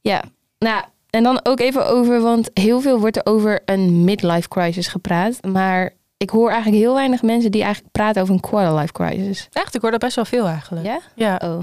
Ja, nou, en dan ook even over, want heel veel wordt er over een midlife crisis gepraat. Maar ik hoor eigenlijk heel weinig mensen die eigenlijk praten over een quarter life crisis. Echt, ik hoor dat best wel veel eigenlijk. Ja? Ja, Oh.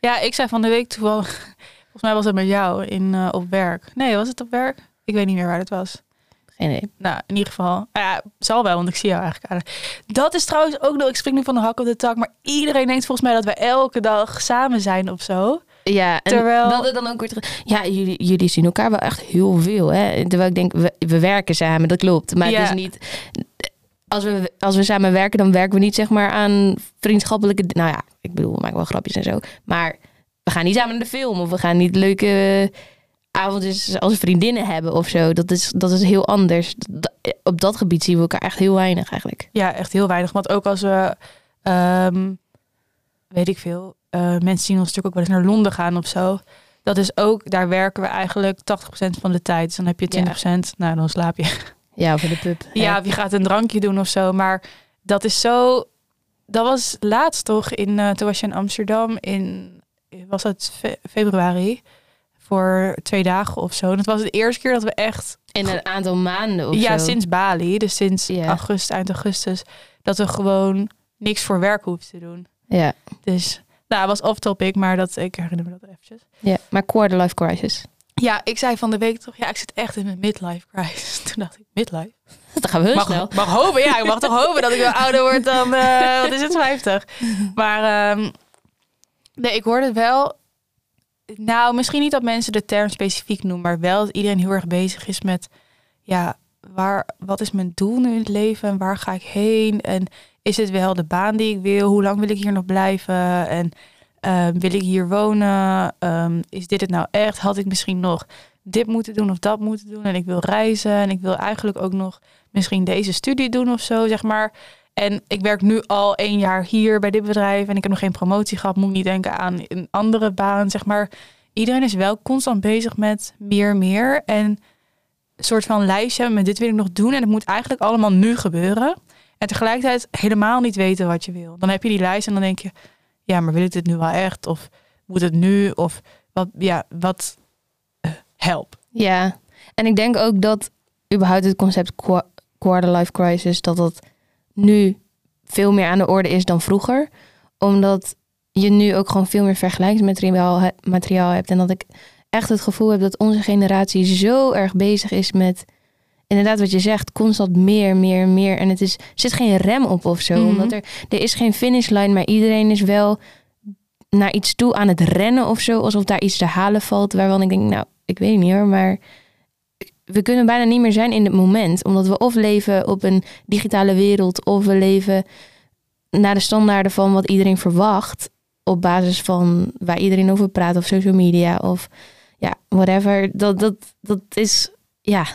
ja ik zei van de week toevallig, [LAUGHS] volgens mij was het met jou in, eh, op werk. Nee, was het op werk? Ik weet niet meer waar het was. Geen idee. Nou, in ieder geval. Ah ja, zal wel, want ik zie jou eigenlijk aan. Dat is trouwens ook nog, ik spring nu van de hak op de tak, maar iedereen denkt volgens mij dat we elke dag samen zijn of zo. Ja, en Terwijl- dat het dan ook weer terug... Ja, jullie, jullie zien elkaar wel echt heel veel, hè? Terwijl ik denk, we, we werken samen, dat klopt. Maar Ja. het is niet... Als we, als we samen werken, dan werken we niet zeg maar aan vriendschappelijke... Nou ja, ik bedoel, we maken wel grapjes en zo. Maar we gaan niet samen naar de film. Of we gaan niet leuke avondjes als vriendinnen hebben of zo. Dat is, dat is heel anders. Op dat gebied zien we elkaar echt heel weinig eigenlijk. Ja, echt heel weinig. Want ook als we, ehm, weet ik veel, eh, mensen zien ons natuurlijk ook wel eens naar Londen gaan of zo. Dat is ook, daar werken we eigenlijk 80% van de tijd. Dus dan heb je 20%, nou dan slaap je. Ja, voor de pub. Ja, je gaat een drankje doen of zo. Maar dat is zo, dat was laatst toch, in, eh, toen was je in Amsterdam in, was het fe- februari, voor twee dagen of zo. Het was de eerste keer dat we echt In een aantal maanden of ja, zo. sinds Bali, dus sinds augustus, eind augustus, dat we gewoon niks voor werk hoeven te doen. Ja. Dus, nou, was off topic, maar dat, ik herinner me dat eventjes. ja, maar quarter life crisis. Ja, ik zei van de week toch, ja, ik zit echt in een midlife crisis. [LAUGHS] Toen dacht ik, midlife? Dan gaan we heel Mag, snel. mag hopen, ja, ik mag toch hopen dat ik wel ouder word dan, eh, [LAUGHS] wat is het, 50. Maar, ehm, nee, ik hoorde wel, nou, misschien niet dat mensen de term specifiek noemen, maar wel dat iedereen heel erg bezig is met, ja, waar, wat is mijn doel nu in het leven en waar ga ik heen? En is dit wel de baan die ik wil? Hoe lang wil ik hier nog blijven? En ehm, wil ik hier wonen? Ehm, is dit het nou echt? Had ik misschien nog dit moeten doen of dat moeten doen? En ik wil reizen en ik wil eigenlijk ook nog misschien deze studie doen of zo, zeg maar. En ik werk nu al één jaar hier bij dit bedrijf en ik heb nog geen promotie gehad. Moet niet denken aan een andere baan, zeg maar. Iedereen is wel constant bezig met meer, meer. En een soort van lijstje met dit wil ik nog doen. En het moet eigenlijk allemaal nu gebeuren. En tegelijkertijd helemaal niet weten wat je wil. Dan heb je die lijst en dan denk je, ja, maar wil ik dit nu wel echt? Of moet het nu? Of wat, ja, wat eh, help. Ja, en ik denk ook dat überhaupt het concept qua- quarter life crisis, dat dat nu veel meer aan de orde is dan vroeger. Omdat je nu ook gewoon veel meer vergelijkingsmateriaal materiaal hebt. En dat ik echt het gevoel heb dat onze generatie zo erg bezig is met, inderdaad wat je zegt, constant meer, meer, meer. En het is, er zit geen rem op of zo. Mhm. Omdat er, er is geen finishlijn, maar iedereen is wel naar iets toe aan het rennen of zo. Alsof daar iets te halen valt. Waarvan ik denk, nou, ik weet niet hoor, maar we kunnen bijna niet meer zijn in het moment. Omdat we of leven op een digitale wereld, of we leven naar de standaarden van wat iedereen verwacht. Op basis van waar iedereen over praat, of social media, of ja, whatever. Dat, dat, dat is, ja.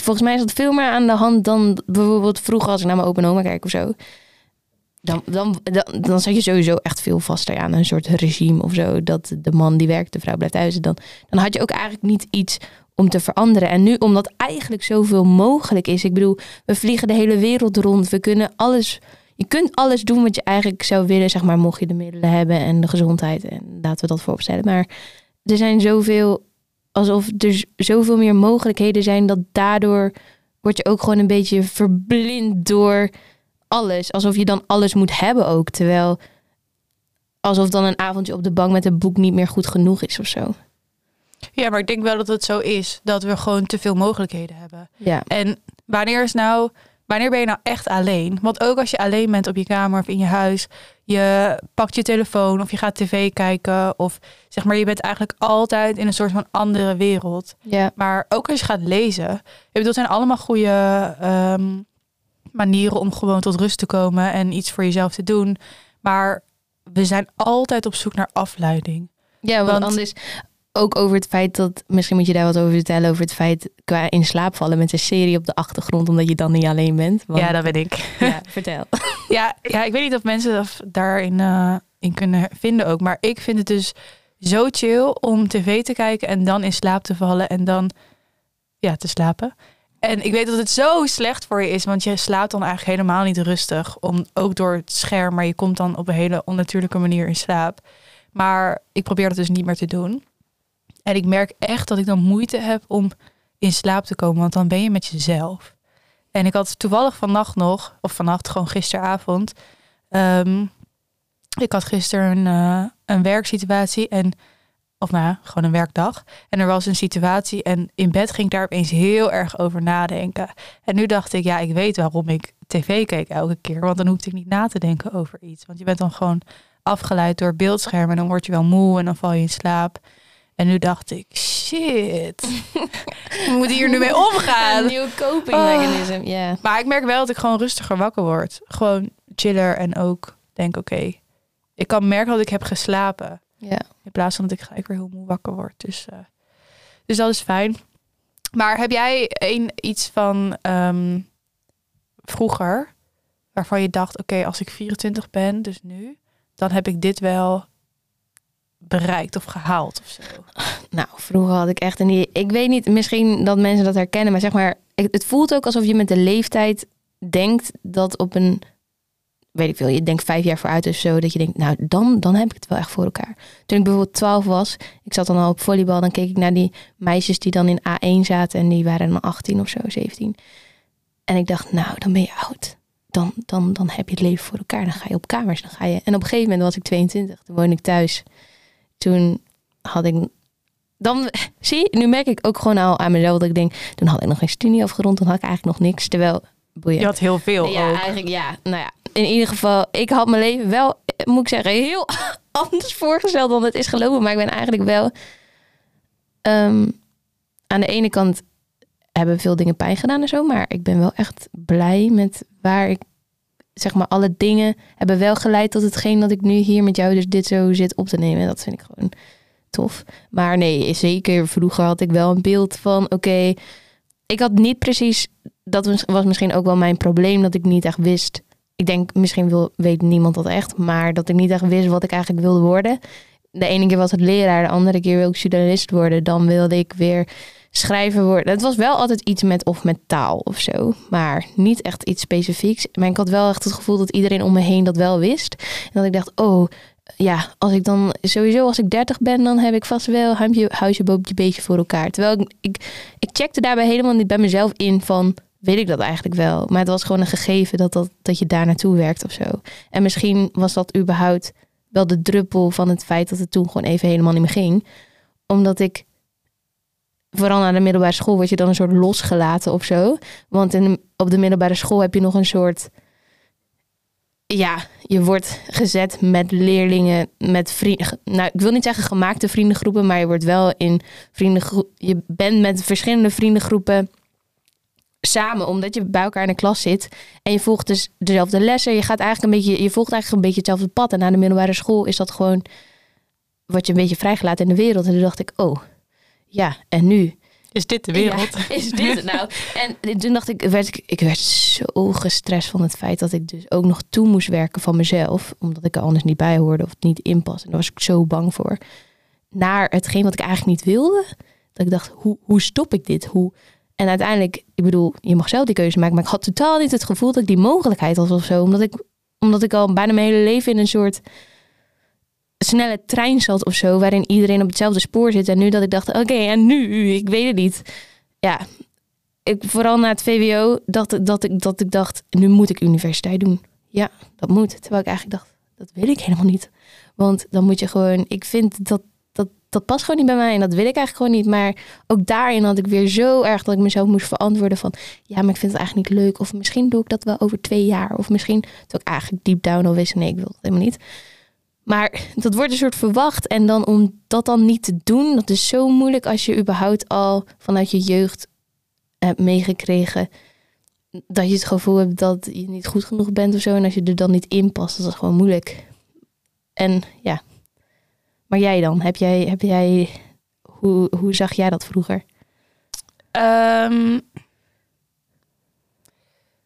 Volgens mij is dat veel meer aan de hand dan bijvoorbeeld vroeger als ik naar mijn open oma kijk of zo. Dan, dan, dan, dan zat je sowieso echt veel vaster aan een soort regime of zo. Dat de man die werkt, de vrouw blijft thuis. Dan, dan had je ook eigenlijk niet iets om te veranderen. En nu, omdat eigenlijk zoveel mogelijk is. Ik bedoel, we vliegen de hele wereld rond. We kunnen alles. Je kunt alles doen wat je eigenlijk zou willen, zeg maar, mocht je de middelen hebben en de gezondheid. En laten we dat voorop stellen. Maar er zijn zoveel alsof er zoveel meer mogelijkheden zijn dat daardoor word je ook gewoon een beetje verblind door alles. Alsof je dan alles moet hebben ook. Terwijl alsof dan een avondje op de bank met een boek niet meer goed genoeg is of zo. Ja, maar ik denk wel dat het zo is dat we gewoon te veel mogelijkheden hebben. Ja. En wanneer is nou, wanneer ben je nou echt alleen? Want ook als je alleen bent op je kamer of in je huis, je pakt je telefoon of je gaat tv kijken of zeg maar je bent eigenlijk altijd in een soort van andere wereld. Ja. Maar ook als je gaat lezen, ik bedoel, het zijn allemaal goede ehm, manieren om gewoon tot rust te komen en iets voor jezelf te doen. Maar we zijn altijd op zoek naar afleiding. Ja, want, Want- anders ook over het feit dat, misschien moet je daar wat over vertellen, over het feit qua in slaap vallen met een serie op de achtergrond, omdat je dan niet alleen bent. Want- Ja, dat ben ik. ja, [LAUGHS] vertel. Ja, ja, ik weet niet of mensen dat daarin eh, in kunnen vinden ook. Maar ik vind het dus zo chill om tv te kijken en dan in slaap te vallen en dan ja, te slapen. En ik weet dat het zo slecht voor je is, want je slaapt dan eigenlijk helemaal niet rustig. Om, ook door het scherm, maar je komt dan op een hele onnatuurlijke manier in slaap. Maar ik probeer dat dus niet meer te doen. En ik merk echt dat ik dan moeite heb om in slaap te komen, want dan ben je met jezelf. En ik had toevallig vannacht nog, of vannacht gewoon gisteravond. ehm, ik had gisteren een, eh, een werksituatie en, of nou, ja, gewoon een werkdag. En er was een situatie en in bed ging ik daar opeens heel erg over nadenken. En nu dacht ik, ja, ik weet waarom ik tv keek elke keer. Want dan hoefde ik niet na te denken over iets. Want je bent dan gewoon afgeleid door beeldschermen en dan word je wel moe en dan val je in slaap. En nu dacht ik, shit, [LAUGHS] we moeten hier nu mee omgaan. Een nieuw coping Ah. mechanism, ja. Maar ik merk wel dat ik gewoon rustiger wakker word. Gewoon chiller en ook denk, oké, ik kan merken dat ik heb geslapen. Ja. In plaats van dat ik gelijk weer heel moe wakker word. Dus, eh, dus dat is fijn. Maar heb jij een, iets van ehm, vroeger waarvan je dacht, oké, als ik 24 ben, dus nu, dan heb ik dit wel bereikt of gehaald of zo. Nou, vroeger had ik echt een idee. Ik weet niet, misschien dat mensen dat herkennen, maar zeg maar, het voelt ook alsof je met de leeftijd denkt dat op een, weet ik veel, je denkt vijf jaar vooruit of zo, dat je denkt, nou, dan, dan heb ik het wel echt voor elkaar. Toen ik bijvoorbeeld 12 was, ik zat dan al op volleybal, dan keek ik naar die meisjes die dan in A1 zaten en die waren dan 18 of zo, 17. En ik dacht, nou, dan ben je oud. Dan, dan, dan heb je het leven voor elkaar. Dan ga je op kamers. Dan ga je. En op een gegeven moment was ik 22. Toen woonde ik thuis. Toen had ik dan zie nu merk ik ook gewoon al aan mezelf dat ik denk, toen had ik nog geen studie afgerond, toen had ik eigenlijk nog niks. Terwijl, boeien. Je had heel veel ja, ook. eigenlijk ja. Nou ja, in ieder geval, ik had mijn leven wel, moet ik zeggen, heel [LAUGHS] anders voorgesteld dan het is gelopen. Maar ik ben eigenlijk wel, ehm, aan de ene kant hebben veel dingen pijn gedaan en zo, maar ik ben wel echt blij met waar ik, zeg maar, alle dingen hebben wel geleid tot hetgeen dat ik nu hier met jou dus dit zo zit op te nemen. En dat vind ik gewoon tof. Maar nee, zeker vroeger had ik wel een beeld van, oké, ik had niet precies, dat was- misschien ook wel mijn probleem, dat ik niet echt wist. Ik denk, misschien wil, weet niemand dat echt, maar dat ik niet echt wist wat ik eigenlijk wilde worden. De ene keer was het leraar, de andere keer wilde ik journalist worden. Dan wilde ik weer schrijver worden. Het was wel altijd iets met of met taal of zo, maar niet echt iets specifieks. Maar ik had wel echt het gevoel dat iedereen om me heen dat wel wist. En dat ik dacht, oh, ja, als ik dan sowieso als ik 30 ben, dan heb ik vast wel huisje, huisje, boompje, beetje voor elkaar. Terwijl ik, ik, ik checkte daarbij helemaal niet bij mezelf in van, weet ik dat eigenlijk wel. Maar het was gewoon een gegeven dat, dat, dat je daar naartoe werkt of zo. En misschien was dat überhaupt wel de druppel van het feit dat het toen gewoon even helemaal niet meer ging. Omdat ik, vooral naar de middelbare school, word je dan een soort losgelaten of zo. Want in op de middelbare school heb je nog een soort ja, je wordt gezet met leerlingen, met vrienden. Nou, ik wil niet zeggen gemaakte vriendengroepen, maar je wordt wel in vriendengroep. Je bent met verschillende vriendengroepen samen, omdat je bij elkaar in de klas zit. En je volgt dus dezelfde lessen. Je gaat eigenlijk een beetje, je volgt eigenlijk een beetje hetzelfde pad. En na de middelbare school is dat gewoon. Word je een beetje vrijgelaten in de wereld. En toen dacht ik, oh, ja, en nu? Is dit de wereld? Ja, is [LAUGHS] dit het nou? En toen dacht ik, werd ik, ik werd zo gestrest van het feit dat ik dus ook nog toe moest werken van mezelf. Omdat ik er anders niet bij hoorde of het niet inpas. En daar was ik zo bang voor. Naar hetgeen wat ik eigenlijk niet wilde. Dat ik dacht, hoe, hoe stop ik dit? Hoe... En uiteindelijk, ik bedoel, je mag zelf die keuze maken. Maar ik had totaal niet het gevoel dat ik die mogelijkheid had of zo. Omdat ik, omdat ik al bijna mijn hele leven in een soort snelle trein zat of zo, waarin iedereen op hetzelfde spoor zit. En nu dat ik dacht, oké, en nu? Ik weet het niet. Ja, ik, vooral na het VWO, dat, dat, ik, dat ik dacht, nu moet ik universiteit doen. Ja, dat moet. Terwijl ik eigenlijk dacht, dat wil ik helemaal niet. Want dan moet je gewoon, ik vind dat, dat, dat past gewoon niet bij mij en dat wil ik eigenlijk gewoon niet. Maar ook daarin had ik weer zo erg dat ik mezelf moest verantwoorden van, ja, maar ik vind het eigenlijk niet leuk. Of misschien doe ik dat wel over twee jaar. Of misschien, toen ik eigenlijk deep down al wist, nee, ik wil het helemaal niet. Maar dat wordt een soort verwacht. En dan om dat dan niet te doen, dat is zo moeilijk als je überhaupt al vanuit je jeugd hebt meegekregen dat je het gevoel hebt dat je niet goed genoeg bent of zo. En als je er dan niet in past, dat is gewoon moeilijk. En ja. Maar jij dan? Heb jij, heb jij hoe, hoe zag jij dat vroeger? Ehm,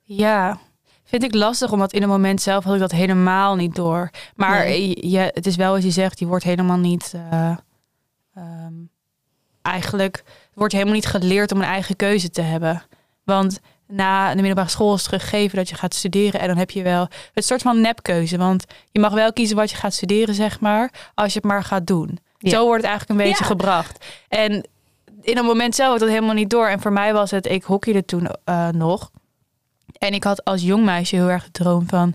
ja, vind ik lastig, omdat in het moment zelf had ik dat helemaal niet door. Maar Nee. je, het is wel als je zegt, je wordt helemaal niet. eh, ehm, eigenlijk wordt je helemaal niet geleerd om een eigen keuze te hebben. Want na de middelbare school is teruggegeven dat je gaat studeren. En dan heb je wel het soort van nepkeuze. Want je mag wel kiezen wat je gaat studeren, zeg maar. Als je het maar gaat doen. Ja. Zo wordt het eigenlijk een beetje Ja. gebracht. En in een moment zelf had ik dat helemaal niet door. En voor mij was het, ik hockeyde toen eh, nog. En ik had als jong meisje heel erg de droom van...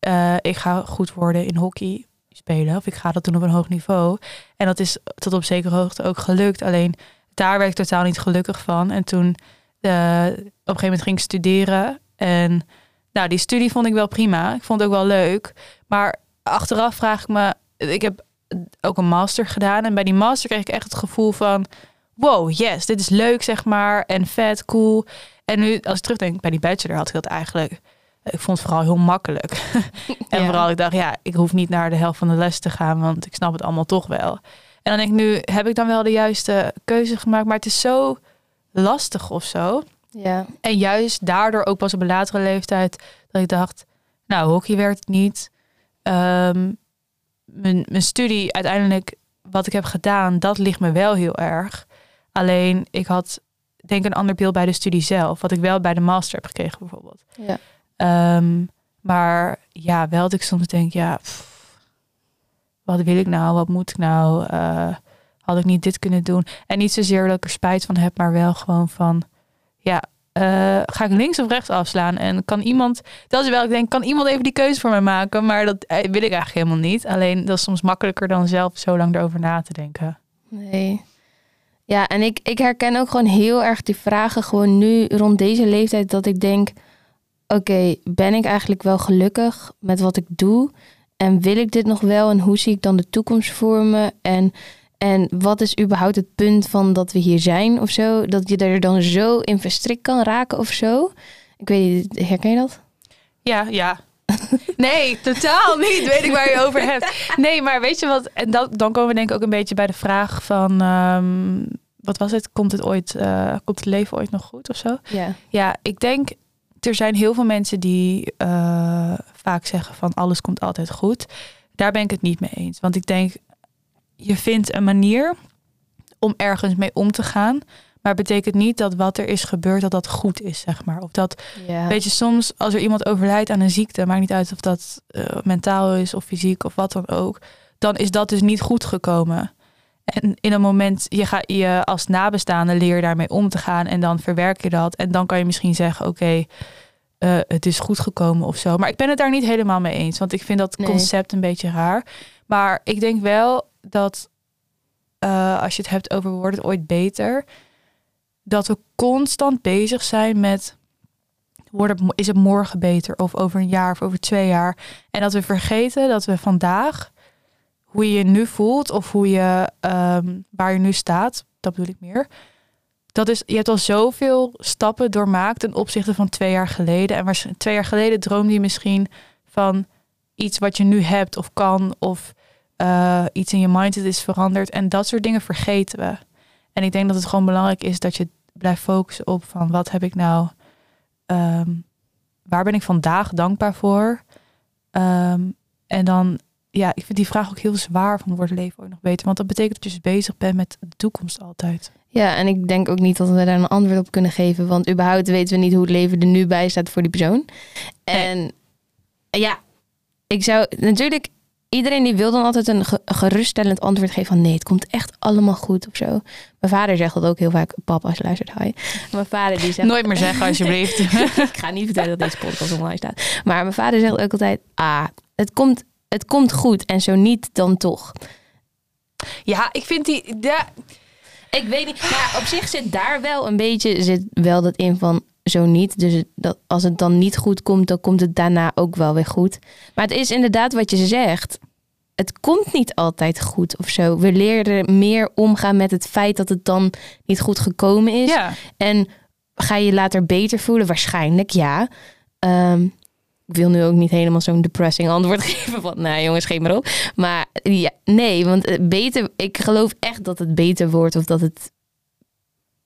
eh, ik ga goed worden in hockey spelen. Of ik ga dat doen op een hoog niveau. En dat is tot op zekere hoogte ook gelukt. Alleen daar werd ik totaal niet gelukkig van. En toen eh, op een gegeven moment ging ik studeren. En nou, die studie vond ik wel prima. Ik vond het ook wel leuk. Maar achteraf vraag ik me... Ik heb ook een master gedaan. En bij die master kreeg ik echt het gevoel van... Wow, yes, dit is leuk, zeg maar. En vet, cool. En nu, als ik terugdenk bij die bachelor, had ik dat eigenlijk... Ik vond het vooral heel makkelijk. [LAUGHS] en Ja. vooral, ik dacht, ja, ik hoef niet naar de helft van de les te gaan, want ik snap het allemaal toch wel. En dan denk ik nu, heb ik dan wel de juiste keuze gemaakt? Maar het is zo lastig of zo. Ja. En juist daardoor ook pas op een latere leeftijd dat ik dacht, nou, hockey werkt het niet. Ehm, mijn, mijn studie uiteindelijk, wat ik heb gedaan, dat ligt me wel heel erg. Alleen ik had denk een ander beeld bij de studie zelf, wat ik wel bij de master heb gekregen bijvoorbeeld. Ja. Ehm, maar ja, wel dat ik soms denk, ja, pff, wat wil ik nou? Wat moet ik nou? Eh, had ik niet dit kunnen doen? En niet zozeer dat ik er spijt van heb, maar wel gewoon van, ja, eh, ga ik links of rechts afslaan? En kan iemand, dat is wel, ik denk, kan iemand even die keuze voor mij maken? Maar dat eh, wil ik eigenlijk helemaal niet. Alleen dat is soms makkelijker dan zelf zo lang erover na te denken. Nee. Ja, en ik, ik herken ook gewoon heel erg die vragen gewoon nu rond deze leeftijd dat ik denk, oké, ben ik eigenlijk wel gelukkig met wat ik doe? En wil ik dit nog wel? En hoe zie ik dan de toekomst voor me? En, en wat is überhaupt het punt van dat we hier zijn of zo? Dat je er dan zo in verstrikt kan raken of zo? Ik weet niet, herken je dat? Ja, ja. Nee, totaal niet. Weet ik waar je over hebt. Nee, maar weet je wat? En dat, dan komen we denk ik ook een beetje bij de vraag van... ehm, wat was het? Komt het ooit... eh, komt het leven ooit nog goed of zo? Ja. Ja, ik denk... Er zijn heel veel mensen die eh, vaak zeggen van... alles komt altijd goed. Daar ben ik het niet mee eens. Want ik denk... Je vindt een manier om ergens mee om te gaan... Maar het betekent niet dat wat er is gebeurd, dat dat goed is, zeg maar. Of dat. Weet je, soms als er iemand overlijdt aan een ziekte, maakt niet uit of dat eh, mentaal is of fysiek of wat dan ook, dan is dat dus niet goed gekomen. En in een moment, je, gaat je als nabestaande leer daarmee om te gaan en dan verwerk je dat. En dan kan je misschien zeggen, oké, eh, het is goed gekomen of zo. Maar ik ben het daar niet helemaal mee eens, want ik vind dat Nee. concept een beetje raar. Maar ik denk wel dat eh, als je het hebt over wordt het ooit beter, dat we constant bezig zijn met wordt het, is het morgen beter of over een jaar of over twee jaar. En dat we vergeten dat we vandaag, hoe je je nu voelt of hoe je, ehm, waar je nu staat, dat bedoel ik meer. Dat is, je hebt al zoveel stappen doormaakt ten opzichte van twee jaar geleden. En waarsch- twee jaar geleden droomde je misschien van iets wat je nu hebt of kan of eh, iets in je mindset is veranderd. En dat soort dingen vergeten we. En ik denk dat het gewoon belangrijk is dat je blijft focussen op van wat heb ik nou, ehm, waar ben ik vandaag dankbaar voor? Ehm, en dan, ja, ik vind die vraag ook heel zwaar van wordt leven ooit nog beter? Want dat betekent dat je dus bezig bent met de toekomst altijd. Ja, en ik denk ook niet dat we daar een antwoord op kunnen geven. Want überhaupt weten we niet hoe het leven er nu bij staat voor die persoon. En ja, ik zou natuurlijk, iedereen die wil dan altijd een ge- geruststellend antwoord geven van nee, het komt echt allemaal goed of zo. Mijn vader zegt dat ook heel vaak. Papa, als je luistert, hi. Mijn vader die zegt... Nooit meer zeggen, alsjeblieft. [LAUGHS] ik ga niet vertellen dat deze podcast online staat. Maar mijn vader zegt ook altijd, ah, het komt, het komt goed en zo niet, dan toch. ja, ik vind die... Ja, Ik weet niet, maar op zich zit daar wel een beetje, zit wel dat in van zo niet. Dus dat, als het dan niet goed komt, dan komt het daarna ook wel weer goed. Maar het is inderdaad wat je zegt. Het komt niet altijd goed of zo. We leren meer omgaan met het feit dat het dan niet goed gekomen is. ja. En ga je je later beter voelen? Waarschijnlijk, ja. Ehm, ik wil nu ook niet helemaal zo'n depressing antwoord [LAUGHS] geven van, nou jongens, geef maar op. Maar ja, nee, want eh, beter, ik geloof echt dat het beter wordt of dat het.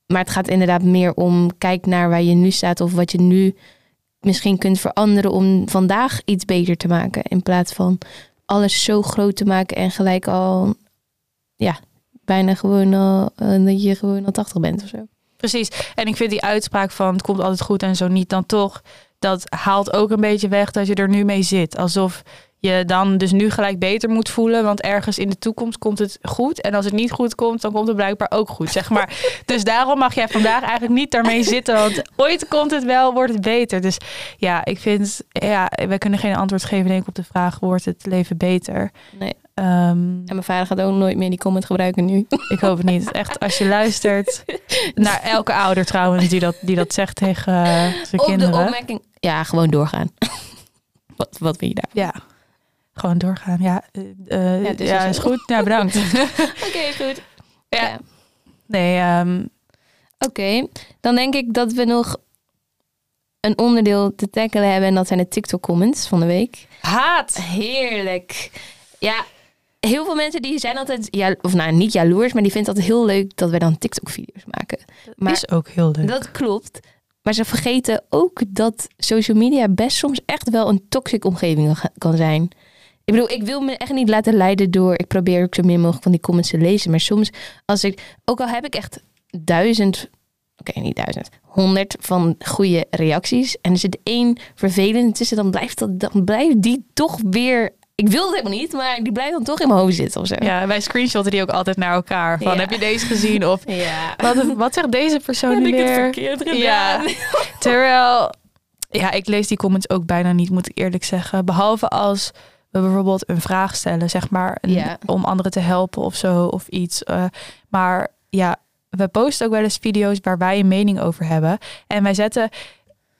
Maar het gaat inderdaad meer om, kijk naar waar je nu staat of wat je nu misschien kunt veranderen om vandaag iets beter te maken. In plaats van alles zo groot te maken en gelijk al, ja, bijna gewoon al, eh, dat je gewoon al 80 bent of zo. Precies. En ik vind die uitspraak van het komt altijd goed en zo niet dan toch, dat haalt ook een beetje weg dat je er nu mee zit. Alsof je dan dus nu gelijk beter moet voelen, want ergens in de toekomst komt het goed. En als het niet goed komt, dan komt het blijkbaar ook goed, zeg maar. [LAUGHS] dus daarom mag jij vandaag eigenlijk niet daarmee zitten, want ooit komt het wel, wordt het beter. Dus ja, ik vind, ja, wij kunnen geen antwoord geven denk ik op de vraag, wordt het leven beter? Nee. Ehm, En mijn vader gaat ook nooit meer die comment gebruiken nu. [LAUGHS] ik hoop het niet. Echt, als je luistert [LAUGHS] naar elke ouder trouwens die dat, die dat zegt tegen eh, zijn Of de kinderen. opmerking. Ja, gewoon doorgaan. wat, wat vind je daar? Ja, gewoon doorgaan. Ja, eh, eh, Ja, is goed. Ja, bedankt. [LAUGHS] [LAUGHS] Oké, goed. Ja. Ja. nee, ehm, Oké, dan denk ik dat we nog een onderdeel te tackelen hebben. En dat zijn de TikTok-comments van de week. haat. Heerlijk. Ja, heel veel mensen die zijn altijd, ja, of nou niet jaloers, maar die vinden het altijd heel leuk dat we dan TikTok-video's maken. Maar is ook heel leuk. Dat klopt. Maar ze vergeten ook dat social media best soms echt wel een toxic omgeving kan zijn. Ik bedoel, ik wil me echt niet laten leiden door. Ik probeer ook zo min mogelijk van die comments te lezen. Maar soms, als ik. Ook al heb ik echt duizend. Oké, niet duizend. Honderd van goede reacties. En er zit één vervelende tussen. Dan blijft, dat, dan blijft die toch weer. Ik wil het helemaal niet, maar die blijft dan toch in mijn hoofd zitten of zo. Ja, wij screenshotten die ook altijd naar elkaar. Van, Ja. heb je deze gezien? Of [LAUGHS] ja. wat, wat zegt deze persoon nu weer? verkeerd gedaan? Ja. Terwijl, ja, ik lees die comments ook bijna niet, moet ik eerlijk zeggen. Behalve als bijvoorbeeld een vraag stellen, zeg maar, een- om anderen te helpen of zo, of iets. Eh, maar ja, we posten ook wel eens video's waar wij een mening over hebben. En wij zetten,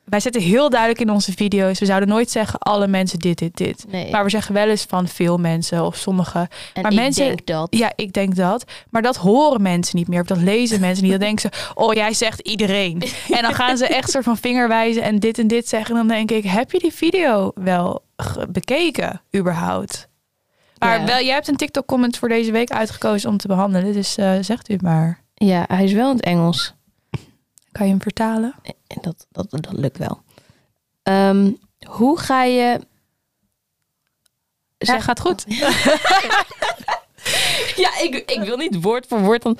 wij zetten heel duidelijk in onze video's, we zouden nooit zeggen alle mensen dit, dit, dit. Nee. Maar we zeggen wel eens van veel mensen of sommige. en maar ik mensen- denk dat. Ja, ik denk dat. Maar dat horen mensen niet meer. Of dat lezen mensen niet. Dan denken ze, [LAUGHS] oh jij zegt iedereen. En dan gaan ze echt soort van vingerwijzen en dit en dit zeggen. En dan denk ik, heb je die video wel bekeken überhaupt? Maar Ja. wel, jij hebt een TikTok comment voor deze week uitgekozen om te behandelen. Dus eh, zegt u maar. Ja, hij is wel in het Engels. Kan je hem vertalen? En dat, dat, dat lukt wel. Ehm, hoe ga je... Ja, gaat goed. [LAUGHS] Ja, ik, ik wil niet woord voor woord dan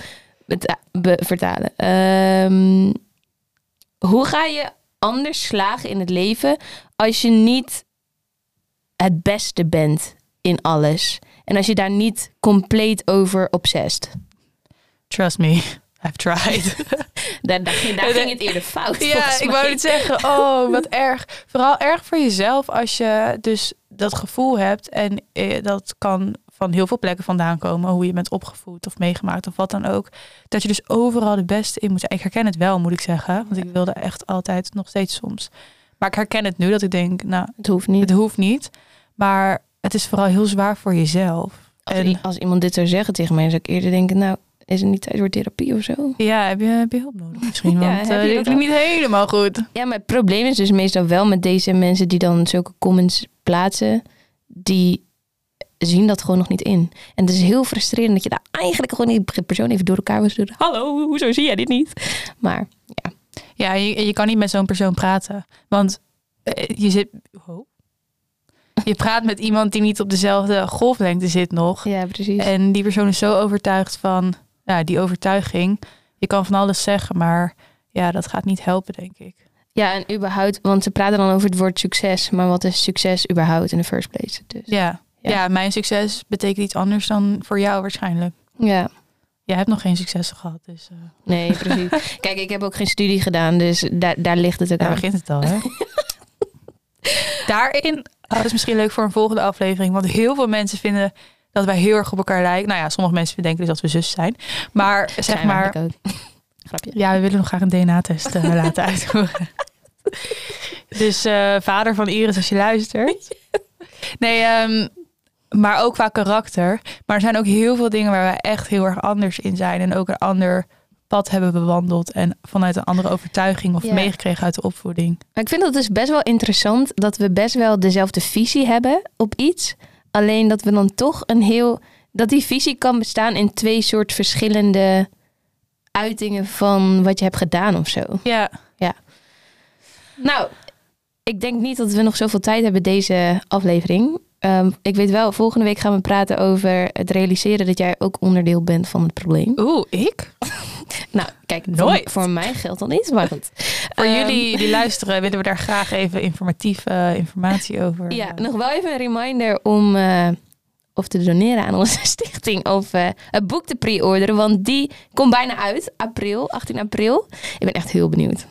vertalen. Ehm, hoe ga je anders slagen in het leven als je niet het beste bent in alles? En als je daar niet compleet over obsessed? Trust me, I've tried. [LAUGHS] Daar, daar, ging- daar [LAUGHS] ging het eerder fout. Ja, ik wou niet zeggen, oh, wat [LAUGHS] erg. Vooral erg voor jezelf als je dus dat gevoel hebt. En eh, dat kan van heel veel plekken vandaan komen. Hoe je bent opgevoed of meegemaakt of wat dan ook. Dat je dus overal de beste in moet zijn. Ik herken het wel, moet ik zeggen. Want ik wilde echt altijd, nog steeds soms. Maar ik herken het nu dat ik denk, nou, Het hoeft niet. het hoeft niet. Maar het is vooral heel zwaar voor jezelf. Als, En- als iemand dit zou zeggen tegen mij, zou ik eerder denken, nou, is het niet tijd voor therapie of zo? Ja, heb je, heb je hulp nodig misschien? [LAUGHS] Ja, Want heb eh, dit klinkt niet helemaal goed. Ja, maar het probleem is dus meestal wel met deze mensen die dan zulke comments plaatsen, die zien dat gewoon nog niet in. En het is heel frustrerend dat je daar eigenlijk gewoon die persoon even door elkaar wil sturen. Hallo, hoezo zie jij dit niet? Maar ja, Ja, je, je kan niet met zo'n persoon praten. Want eh, je zit. Je praat met iemand die niet op dezelfde golflengte zit nog. ja precies. En die persoon is zo overtuigd van ja, die overtuiging. Je kan van alles zeggen, maar ja, dat gaat niet helpen, denk ik. Ja, en überhaupt, want ze praten dan over het woord succes, maar wat is succes überhaupt in de first place? Dus Ja, Ja. mijn succes betekent iets anders dan voor jou waarschijnlijk. Ja. Jij hebt nog geen successen gehad, dus eh, Nee, precies. [LAUGHS] Kijk, ik heb ook geen studie gedaan, dus daar, daar ligt het ook daar aan. begint het al, hè? [LAUGHS] Daarin, oh, dat is misschien leuk voor een volgende aflevering, want heel veel mensen vinden dat wij heel erg op elkaar lijken. Nou ja, sommige mensen denken dus dat we zus zijn. Maar zeg Zijn maar. [LAUGHS] Grapje. ja, we willen nog graag een DNA-test eh, [LAUGHS] laten uitvoeren. Dus eh, vader van Iris, als je luistert. Nee, ehm, maar ook qua karakter. Maar er zijn ook heel veel dingen waar we echt heel erg anders in zijn. En ook een ander pad hebben bewandeld. En vanuit een andere overtuiging of Ja. meegekregen uit de opvoeding. Maar ik vind dat dus best wel interessant dat we best wel dezelfde visie hebben op iets. Alleen dat we dan toch een heel. Dat die visie kan bestaan in twee soort verschillende uitingen van wat je hebt gedaan of zo. Ja, Nou, ik denk niet dat we nog zoveel tijd hebben deze aflevering. Ehm, ik weet wel, volgende week gaan we praten over het realiseren dat jij ook onderdeel bent van het probleem. oeh, ik? Nou, kijk, Nooit. Voor, voor mij geldt dat niet, maar goed. [LAUGHS] Voor Ehm, jullie die luisteren willen we daar graag even informatieve eh, informatie over. Ja, eh, nog wel even een reminder om eh, of te doneren aan onze [LAUGHS] stichting of het boek te pre-orderen, want die komt bijna uit, april, 18 april. Ik ben echt heel benieuwd.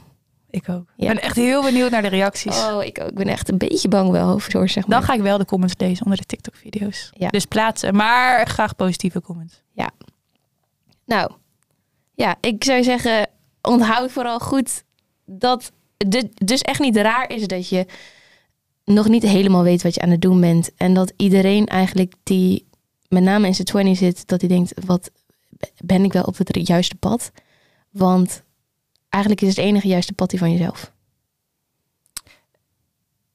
Ik ook. Ja. Ik ben echt heel benieuwd naar de reacties. Oh, ik ook. Ik ben echt een beetje bang wel voor, zeg maar. Dan ga ik wel de comments lezen onder de TikTok-video's. Ja. Dus plaatsen, maar graag positieve comments. Nou, ja, ik zou zeggen, onthoud vooral goed dat het dus echt niet raar is dat je nog niet helemaal weet wat je aan het doen bent. En dat iedereen eigenlijk die met name in zijn 20 zit, dat hij denkt, wat ben ik wel op het juiste pad? Want eigenlijk is het enige juiste pad die van jezelf.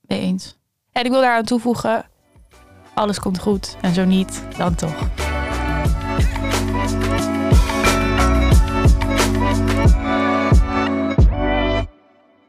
Mee eens. En ik wil daaraan toevoegen, alles komt goed. En zo niet, dan toch.